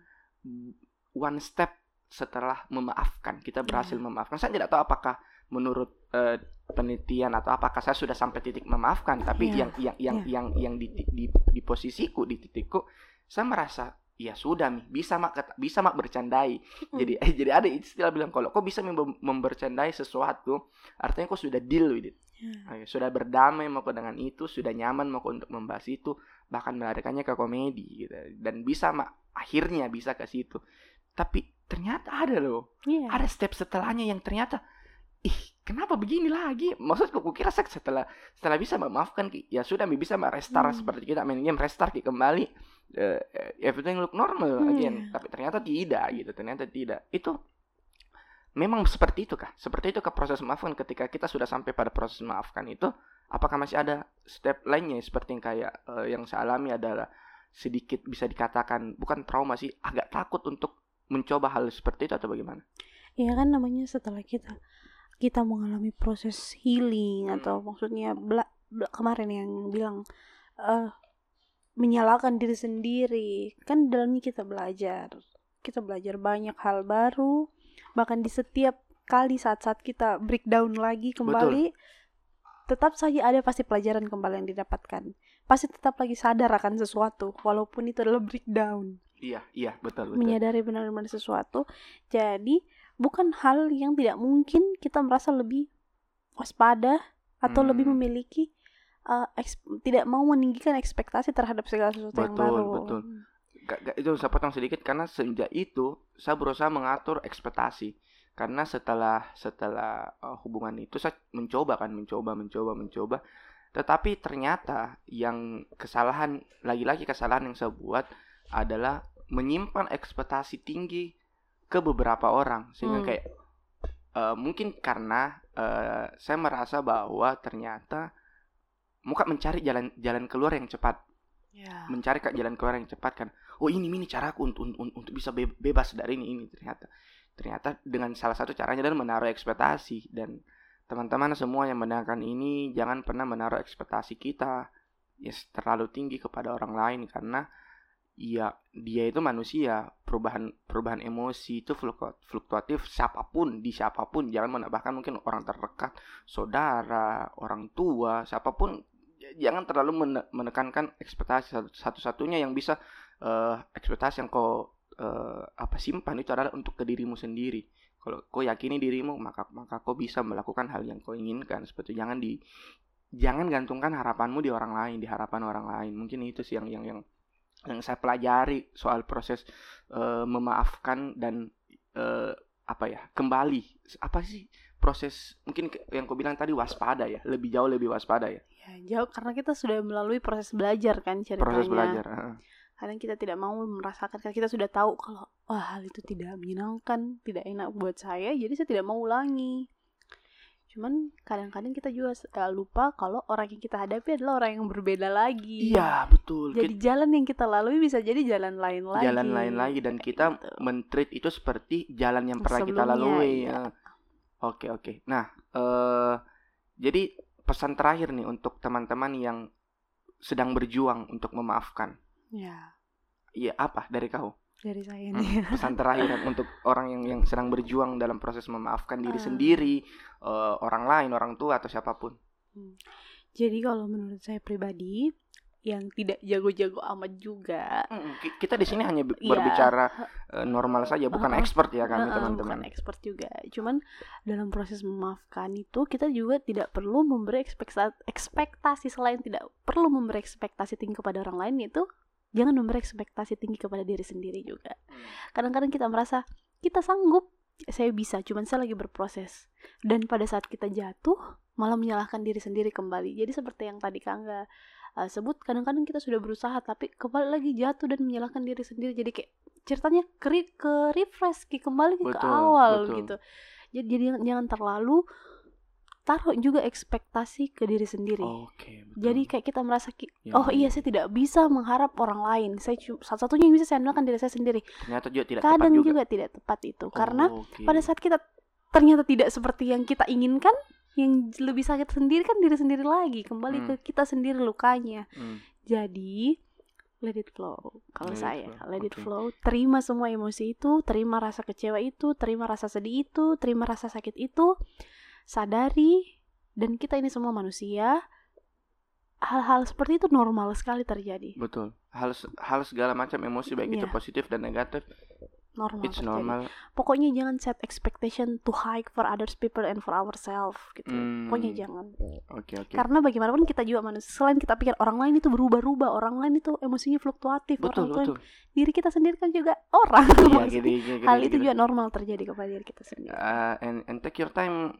One step setelah memaafkan, kita berhasil yeah. memaafkan. Saya tidak tahu apakah menurut uh, penelitian atau apakah saya sudah sampai titik memaafkan tapi yeah. yang yang yang yeah. yang yang di, di di posisiku di titikku saya merasa ya sudah nih bisa mak bisa mak bercandai mm. jadi eh, jadi ada istilah bilang kalau kok bisa membercandai sesuatu artinya kok sudah deal with it yeah. sudah berdamai mau dengan itu sudah nyaman mau untuk membahas itu bahkan melarikannya ke komedi gitu dan bisa mak akhirnya bisa ke situ tapi ternyata ada loh yeah. ada step setelahnya yang ternyata ih kenapa begini lagi? Maksudku kira saya setelah setelah bisa memaafkan ya sudah bisa restart hmm. seperti kita main game restart kembali uh, everything look normal hmm. again. tapi ternyata tidak gitu. Ternyata tidak. Itu memang seperti itu kah seperti itu ke proses memaafkan. Ketika kita sudah sampai pada proses memaafkan itu apakah masih ada step lainnya seperti yang kayak uh, yang saya alami adalah sedikit bisa dikatakan bukan trauma sih agak takut untuk mencoba hal seperti itu atau bagaimana? Iya kan namanya setelah kita kita mengalami proses healing hmm. atau maksudnya bela, bela, kemarin yang bilang uh, menyalahkan diri sendiri kan dalamnya kita belajar kita belajar banyak hal baru bahkan di setiap kali saat-saat kita breakdown lagi kembali Betul. tetap saja ada pasti pelajaran kembali yang didapatkan pasti tetap lagi sadar akan sesuatu walaupun itu adalah breakdown iya iya betul, betul. menyadari benar-benar sesuatu jadi bukan hal yang tidak mungkin kita merasa lebih waspada atau hmm. lebih memiliki uh, tidak mau meninggikan ekspektasi terhadap segala sesuatu betul, yang baru. Betul, Gak, gak, itu saya potong sedikit karena sejak itu saya berusaha mengatur ekspektasi karena setelah setelah uh, hubungan itu saya mencoba kan mencoba mencoba mencoba tetapi ternyata yang kesalahan lagi-lagi kesalahan yang saya buat adalah menyimpan ekspektasi tinggi ke beberapa orang. Sehingga hmm. kayak uh, mungkin karena uh, saya merasa bahwa ternyata muka mencari jalan jalan keluar yang cepat. Yeah. mencari jalan keluar yang cepat kan. Oh ini ini caraku untuk untuk, untuk bisa be bebas dari ini ini ternyata. Ternyata dengan salah satu caranya dan menaruh ekspektasi. Dan teman-teman semua yang mendengarkan ini jangan pernah menaruh ekspektasi kita ya terlalu tinggi kepada orang lain. Karena ya dia itu manusia. Perubahan perubahan emosi itu fluktuatif siapa pun di siapa pun. Jangan menambahkan mungkin orang terdekat saudara orang tua siapa pun. Jangan terlalu menekankan ekspektasi satu-satunya yang bisa uh, ekspektasi yang kau uh, apa simpan itu adalah untuk ke dirimu sendiri. Kalau kau yakini dirimu maka maka kau bisa melakukan hal yang kau inginkan. Seperti jangan di jangan gantungkan harapanmu di orang lain di harapan orang lain. Mungkin itu sih yang yang yang yang saya pelajari soal proses uh, memaafkan dan uh, apa ya kembali. Apa sih proses mungkin yang kau bilang tadi waspada ya lebih jauh lebih waspada ya. Ya jauh karena kita sudah melalui proses belajar kan ceritanya. Proses belajar uh. kadang kita tidak mau merasakan karena kita sudah tahu kalau wah hal itu tidak menyenangkan tidak enak buat saya jadi saya tidak mau ulangi Cuman kadang-kadang kita juga uh, lupa kalau orang yang kita hadapi adalah orang yang berbeda lagi. Iya, betul. Jadi kita, jalan yang kita lalui bisa jadi jalan lain lagi. Jalan lain lagi dan kita gitu. mentreat itu seperti jalan yang pernah Sebelumnya, kita lalui. Ya. Oke, oke. Nah, uh, jadi pesan terakhir nih untuk teman-teman yang sedang berjuang untuk memaafkan. Iya. Iya, apa dari kau? Dari saya hmm, nih. pesan terakhir untuk orang yang yang sedang berjuang dalam proses memaafkan diri uh. sendiri, uh, orang lain, orang tua atau siapa pun. Hmm. Jadi kalau menurut saya pribadi yang tidak jago-jago amat juga. Hmm, kita di sini hanya iya. berbicara uh, normal saja, bukan uh, expert ya kami uh, teman-teman. Bukan expert juga. Cuman dalam proses memaafkan itu kita juga tidak perlu memberi ekspektasi, ekspektasi selain tidak perlu memberi ekspektasi tinggi kepada orang lain itu jangan memberi ekspektasi tinggi kepada diri sendiri juga. Hmm. kadang-kadang kita merasa kita sanggup saya bisa cuman saya lagi berproses. Dan pada saat kita jatuh malah menyalahkan diri sendiri kembali. Jadi seperti yang tadi Kangga uh, sebut kadang-kadang kita sudah berusaha tapi kembali lagi jatuh dan menyalahkan diri sendiri. Jadi kayak ceritanya ke, ke refresh ke kembali betul, ke awal betul. gitu. Jadi, jadi jangan terlalu taruh juga ekspektasi ke diri sendiri. Oke. betul. Jadi kayak kita merasa ki- Ya, oh iya saya tidak bisa mengharap orang lain. Saya satu-satunya yang bisa saya andalkan diri saya sendiri. ternyata juga tidak Kadang tepat juga. tidak tepat itu karena Oke. pada saat kita ternyata tidak seperti yang kita inginkan, yang lebih sakit sendiri kan diri sendiri lagi, kembali Hmm. ke kita sendiri lukanya. Hmm, Jadi let it flow. Kalau saya, flow, let it flow. Terima semua emosi itu, terima rasa kecewa itu, terima rasa sedih itu, terima rasa sakit itu. Sadari dan kita ini semua manusia. Hal-hal seperti itu normal sekali terjadi. betul. Hal hal segala macam emosi baik itu Iya. positif dan negatif, Normal it's terjadi. normal. Pokoknya jangan set expectation too high for others people and for ourselves gitu. Hmm. Pokoknya jangan. Oke oke. Karena bagaimanapun kita juga manusia. Selain kita pikir orang lain itu berubah-ubah, orang lain itu emosinya fluktuatif, Betul orang lain betul. diri kita sendiri kan juga orang. Iya gini, gini, Hal gini, itu gini. juga normal terjadi kepada diri kita sendiri. Uh, and, and take your time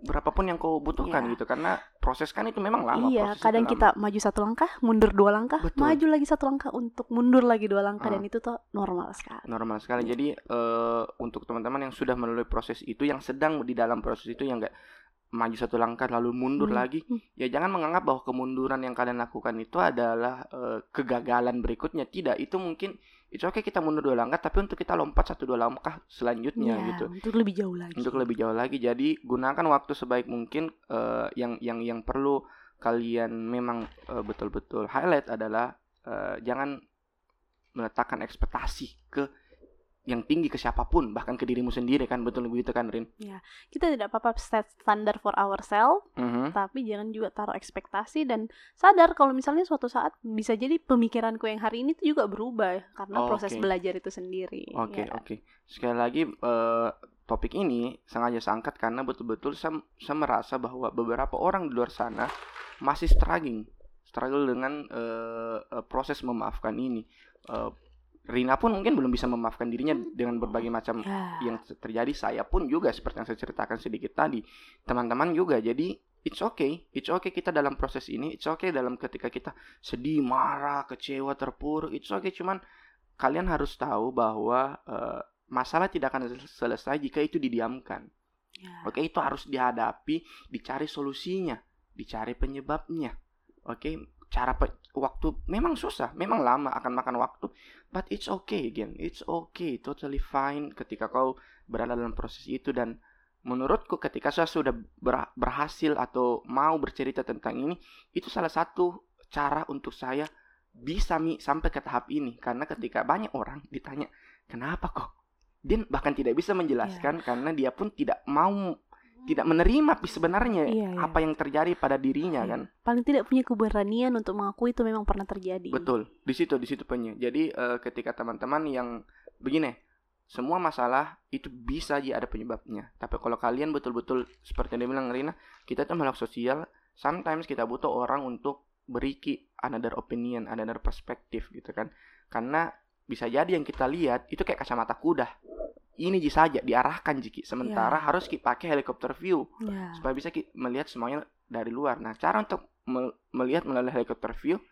berapapun yang kau butuhkan Iya. gitu karena proses kan itu memang lama iya, kadang lama. kita maju satu langkah, mundur dua langkah, Betul. maju lagi satu langkah untuk mundur lagi dua langkah Ah. dan itu tuh normal sekali. normal sekali jadi eh, untuk teman-teman yang sudah melalui proses itu yang sedang di dalam proses itu yang enggak maju satu langkah lalu mundur Hmm. lagi Hmm. ya jangan menganggap bahwa kemunduran yang kalian lakukan itu adalah eh, kegagalan berikutnya tidak itu mungkin itu oke kita mundur dua langkah tapi untuk kita lompat satu dua langkah selanjutnya Iya, gitu untuk lebih jauh lagi. untuk lebih jauh lagi jadi gunakan waktu sebaik mungkin eh, yang yang yang perlu kalian memang eh, betul-betul highlight adalah eh, jangan meletakkan ekspektasi ke yang tinggi ke siapa pun bahkan ke dirimu sendiri kan betul begitu kan Rin Kita tidak apa-apa set standar for ourselves, Mhm. tapi jangan juga taruh ekspektasi dan sadar kalau misalnya suatu saat bisa jadi pemikiranku yang hari ini tuh juga berubah karena Oh, proses oke. belajar itu sendiri. Oke ya. oke. Sekali lagi eh, topik ini sengaja saya angkat karena betul-betul saya, saya merasa bahwa beberapa orang di luar sana masih struggling, struggle dengan eh, eh, proses memaafkan ini. Eh, Rina pun mungkin belum bisa memaafkan dirinya dengan berbagai macam Ya. yang terjadi. Saya pun juga seperti yang saya ceritakan sedikit tadi. Teman-teman juga. Jadi it's okay, it's okay kita dalam proses ini. It's okay dalam ketika kita sedih, marah, kecewa, terpuruk. It's okay. Cuman kalian harus tahu bahwa eh, masalah tidak akan selesai jika itu didiamkan. Ya. Oke, itu harus dihadapi, dicari solusinya, dicari penyebabnya. Oke, cara pe- waktu memang susah, memang lama akan makan waktu, but it's okay again. It's okay, totally fine ketika kau berada dalam proses itu. Dan menurutku ketika saya sudah ber- berhasil atau mau bercerita tentang ini, itu salah satu cara untuk saya bisa mi sampai ke tahap ini. Karena ketika banyak orang ditanya kenapa kok? Dia bahkan tidak bisa menjelaskan karena dia pun tidak mau tidak menerima sebenarnya Iya, iya. apa yang terjadi pada dirinya Iya. kan Paling tidak punya keberanian untuk mengakui itu memang pernah terjadi. betul di situ di situ punya jadi eh, ketika teman-teman yang begini semua masalah itu bisa aja ada penyebabnya tapi kalau kalian betul-betul seperti yang dia bilang Rina kita tuh makhluk sosial sometimes kita butuh orang untuk beriki another opinion another perspektif gitu kan karena bisa jadi yang kita lihat itu kayak kacamata kuda ini ji saja diarahkan jiki sementara Ya. harus kita pakai helikopter view Ya. supaya bisa ki- melihat semuanya dari luar. Nah, cara untuk mel- melihat melalui helikopter view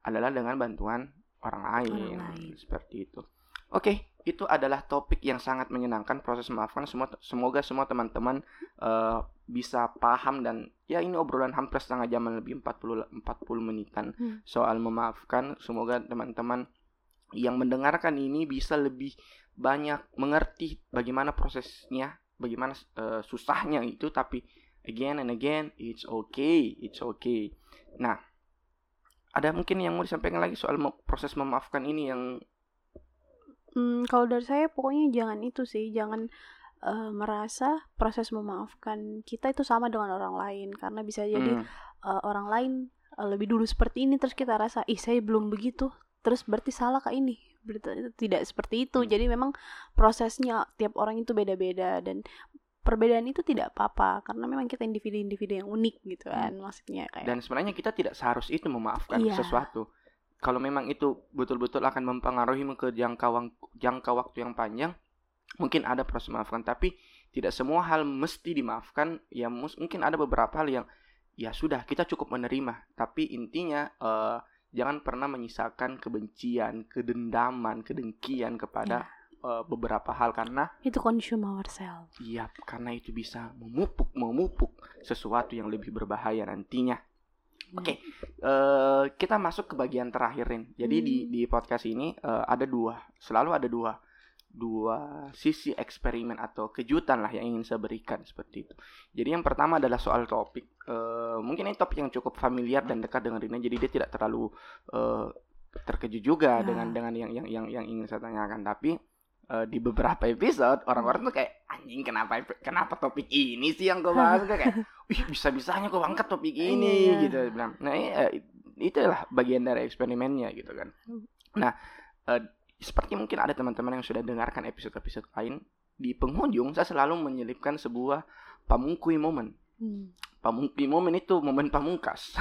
adalah dengan bantuan orang lain, Orang lain. seperti itu. Oke, itu adalah topik yang sangat menyenangkan proses memaafkan. Semua semoga semua teman-teman eh, bisa paham dan ya ini obrolan hampir setengah jam lebih 40 40 menitan Hmm. soal memaafkan. Semoga teman-teman yang mendengarkan ini bisa lebih banyak mengerti bagaimana prosesnya, bagaimana eh, susahnya itu tapi again and again it's okay, it's okay. Nah, ada mungkin yang mau disampaikan lagi soal proses memaafkan ini yang Hmm, kalau dari saya pokoknya jangan itu sih, jangan eh, merasa proses memaafkan kita itu sama dengan orang lain. Karena bisa jadi hmm, eh, orang lain eh, lebih dulu seperti ini terus kita rasa ih saya belum begitu. Terus berarti salah kak ini berarti tidak seperti itu Hmm. jadi memang prosesnya tiap orang itu beda-beda dan perbedaan itu tidak apa-apa karena memang kita individu-individu yang unik gitu kan maksudnya kayak dan sebenarnya kita tidak seharus itu memaafkan Iya. sesuatu. Kalau memang itu betul-betul akan mempengaruhi ke jangka jangka waktu yang panjang, mungkin ada proses memaafkan tapi tidak semua hal mesti dimaafkan. Ya mungkin ada beberapa hal yang ya sudah kita cukup menerima, tapi intinya eh, jangan pernah menyisakan kebencian, kedendaman, kedengkian kepada uh, beberapa hal karena itu consume ourselves iya karena itu bisa memupuk memupuk sesuatu yang lebih berbahaya nantinya Hmm. Oke, uh, kita masuk ke bagian terakhirin. Jadi di Hmm. di podcast ini uh, ada dua, selalu ada dua, dua sisi eksperimen atau kejutan lah yang ingin saya berikan seperti itu. Jadi yang pertama adalah soal topik. Uh, mungkin ini topik yang cukup familiar dan dekat dengan Rina, jadi dia tidak terlalu uh, terkejut juga Ya. dengan dengan yang yang yang yang ingin saya tanyakan. Tapi uh, di beberapa episode orang-orang tuh kayak anjing kenapa kenapa topik ini sih yang gue bahas kayak wih bisa-bisanya gue angkat topik ini Iya. gitu bilang nah eh, itulah bagian dari eksperimennya gitu kan Hmm. nah seperti mungkin ada teman-teman yang sudah dengarkan episode-episode lain di penghujung saya selalu menyelipkan sebuah pamungkui momen Hmm. pamungkui momen itu momen pamungkas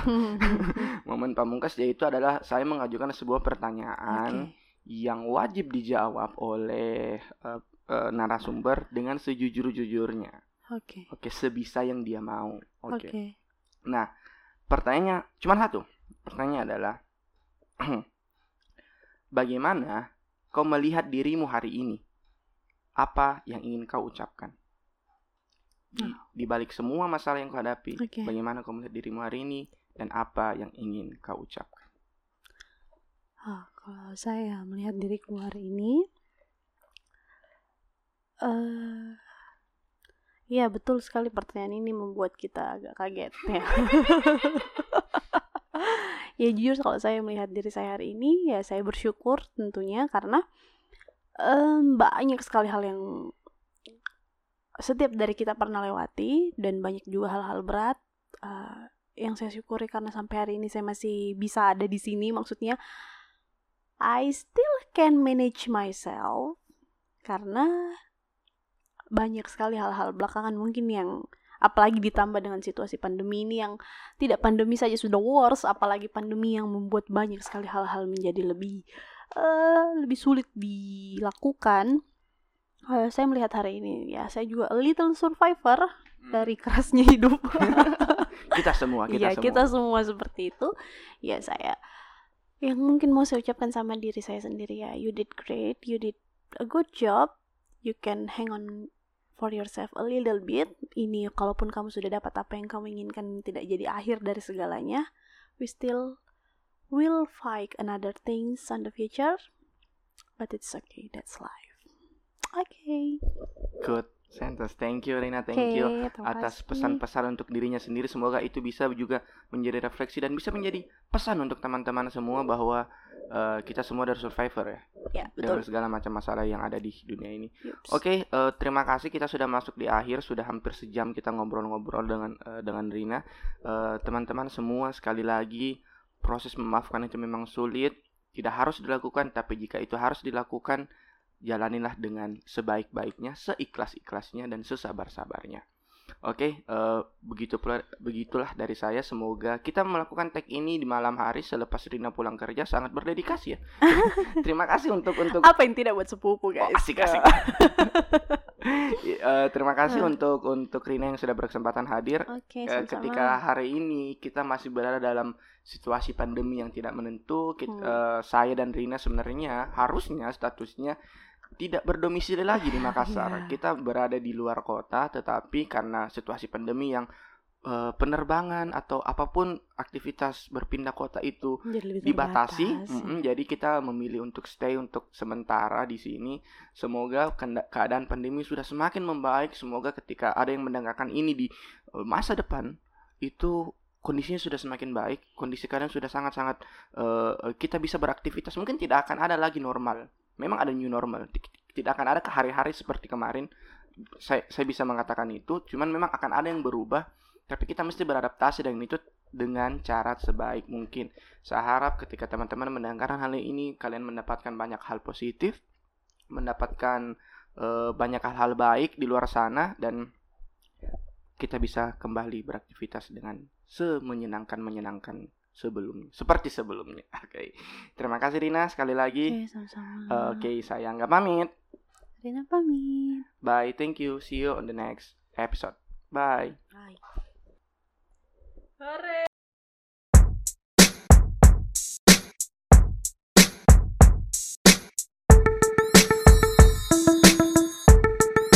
momen pamungkas yaitu adalah saya mengajukan sebuah pertanyaan Oke. yang wajib dijawab oleh eh, eh, narasumber dengan sejujur-jujurnya Oke. oke sebisa yang dia mau oke Oke. Nah, pertanyaannya cuma satu. Pertanyaannya adalah bagaimana kau melihat dirimu hari ini? Apa yang ingin kau ucapkan? Di, di balik semua masalah yang kau hadapi, Oke. bagaimana kau melihat dirimu hari ini dan apa yang ingin kau ucapkan? Ah, kalau saya melihat diriku hari ini, eh, ya betul sekali pertanyaan ini membuat kita agak kaget ya. ya jujur kalau saya melihat diri saya hari ini, ya saya bersyukur tentunya karena em, banyak sekali hal yang setiap dari kita pernah lewati dan banyak juga hal-hal berat eh, yang saya syukuri karena sampai hari ini saya masih bisa ada di sini. Maksudnya I still can manage myself karena banyak sekali hal-hal belakangan mungkin yang apalagi ditambah dengan situasi pandemi ini yang tidak pandemi saja sudah worse apalagi pandemi yang membuat banyak sekali hal-hal menjadi lebih eh, lebih sulit dilakukan Eh, saya melihat hari ini ya saya juga a little survivor dari kerasnya hidup Kita semua, kita Iya, semua. kita semua seperti itu. Ya saya yang mungkin mau saya ucapkan sama diri saya sendiri ya, you did great, you did a good job. You can hang on for yourself a little bit. Ini kalaupun kamu sudah dapat apa yang kamu inginkan tidak jadi akhir dari segalanya, we still will fight another things on the future. But it's okay, that's life. Okay. Good sentence. Thank you Rina, thank Oke, you atas pesan-pesan untuk dirinya sendiri. Semoga itu bisa juga menjadi refleksi dan bisa menjadi pesan untuk teman-teman semua bahwa eh, kita semua dari survivor ya. Ya, betul. segala macam masalah yang ada di dunia ini. Oke, eh, terima kasih kita sudah masuk di akhir, sudah hampir sejam kita ngobrol-ngobrol dengan eh, dengan Rina. Teman-teman semua sekali lagi proses memaafkan itu memang sulit, tidak harus dilakukan, tapi jika itu harus dilakukan, jalanilah dengan sebaik-baiknya, seikhlas-ikhlasnya dan sesabar-sabarnya. Oke, eh, begitu pula, begitulah dari saya. Semoga kita melakukan tag ini di malam hari selepas Rina pulang kerja sangat berdedikasi ya. Terima kasih untuk untuk Apa yang tidak buat sepupu, guys? Oh, asik asik. Eh, terima kasih Hmm. untuk untuk Rina yang sudah berkesempatan hadir. Oke, Eh, sama-sama. ketika hari ini kita masih berada dalam situasi pandemi yang tidak menentu, kit- Hmm. eh, saya dan Rina sebenarnya harusnya statusnya tidak berdomisili lagi di Makassar. Iya. Kita berada di luar kota, tetapi karena situasi pandemi yang eh, penerbangan atau apa pun aktivitas berpindah kota itu dibatasi, ya. mm-mm, jadi kita memilih untuk stay untuk sementara di sini. Semoga keadaan pandemi sudah semakin membaik. Semoga ketika ada yang mendengarkan ini di eh, masa depan itu kondisinya sudah semakin baik. Kondisi kalian sudah sangat-sangat eh, kita bisa beraktivitas. Mungkin tidak akan ada lagi normal. Memang ada new normal. Ti- Tidak akan ada ke hari-hari seperti kemarin. Saya saya bisa mengatakan itu. Cuman memang akan ada yang berubah. Tapi kita mesti beradaptasi dengan itu dengan cara sebaik mungkin. Saya harap ketika teman-teman mendengarkan hal ini, kalian mendapatkan banyak hal positif, mendapatkan eh, banyak hal-hal baik di luar sana, dan kita bisa kembali beraktivitas dengan semenyenangkan-menyenangkan sebelumnya, seperti sebelumnya. Oke, terima kasih Rina sekali lagi. Oke, sama-sama. Oke, saya nggak pamit. Rina pamit. Bye, thank you. See you on the next episode. Bye. Bye. Hore.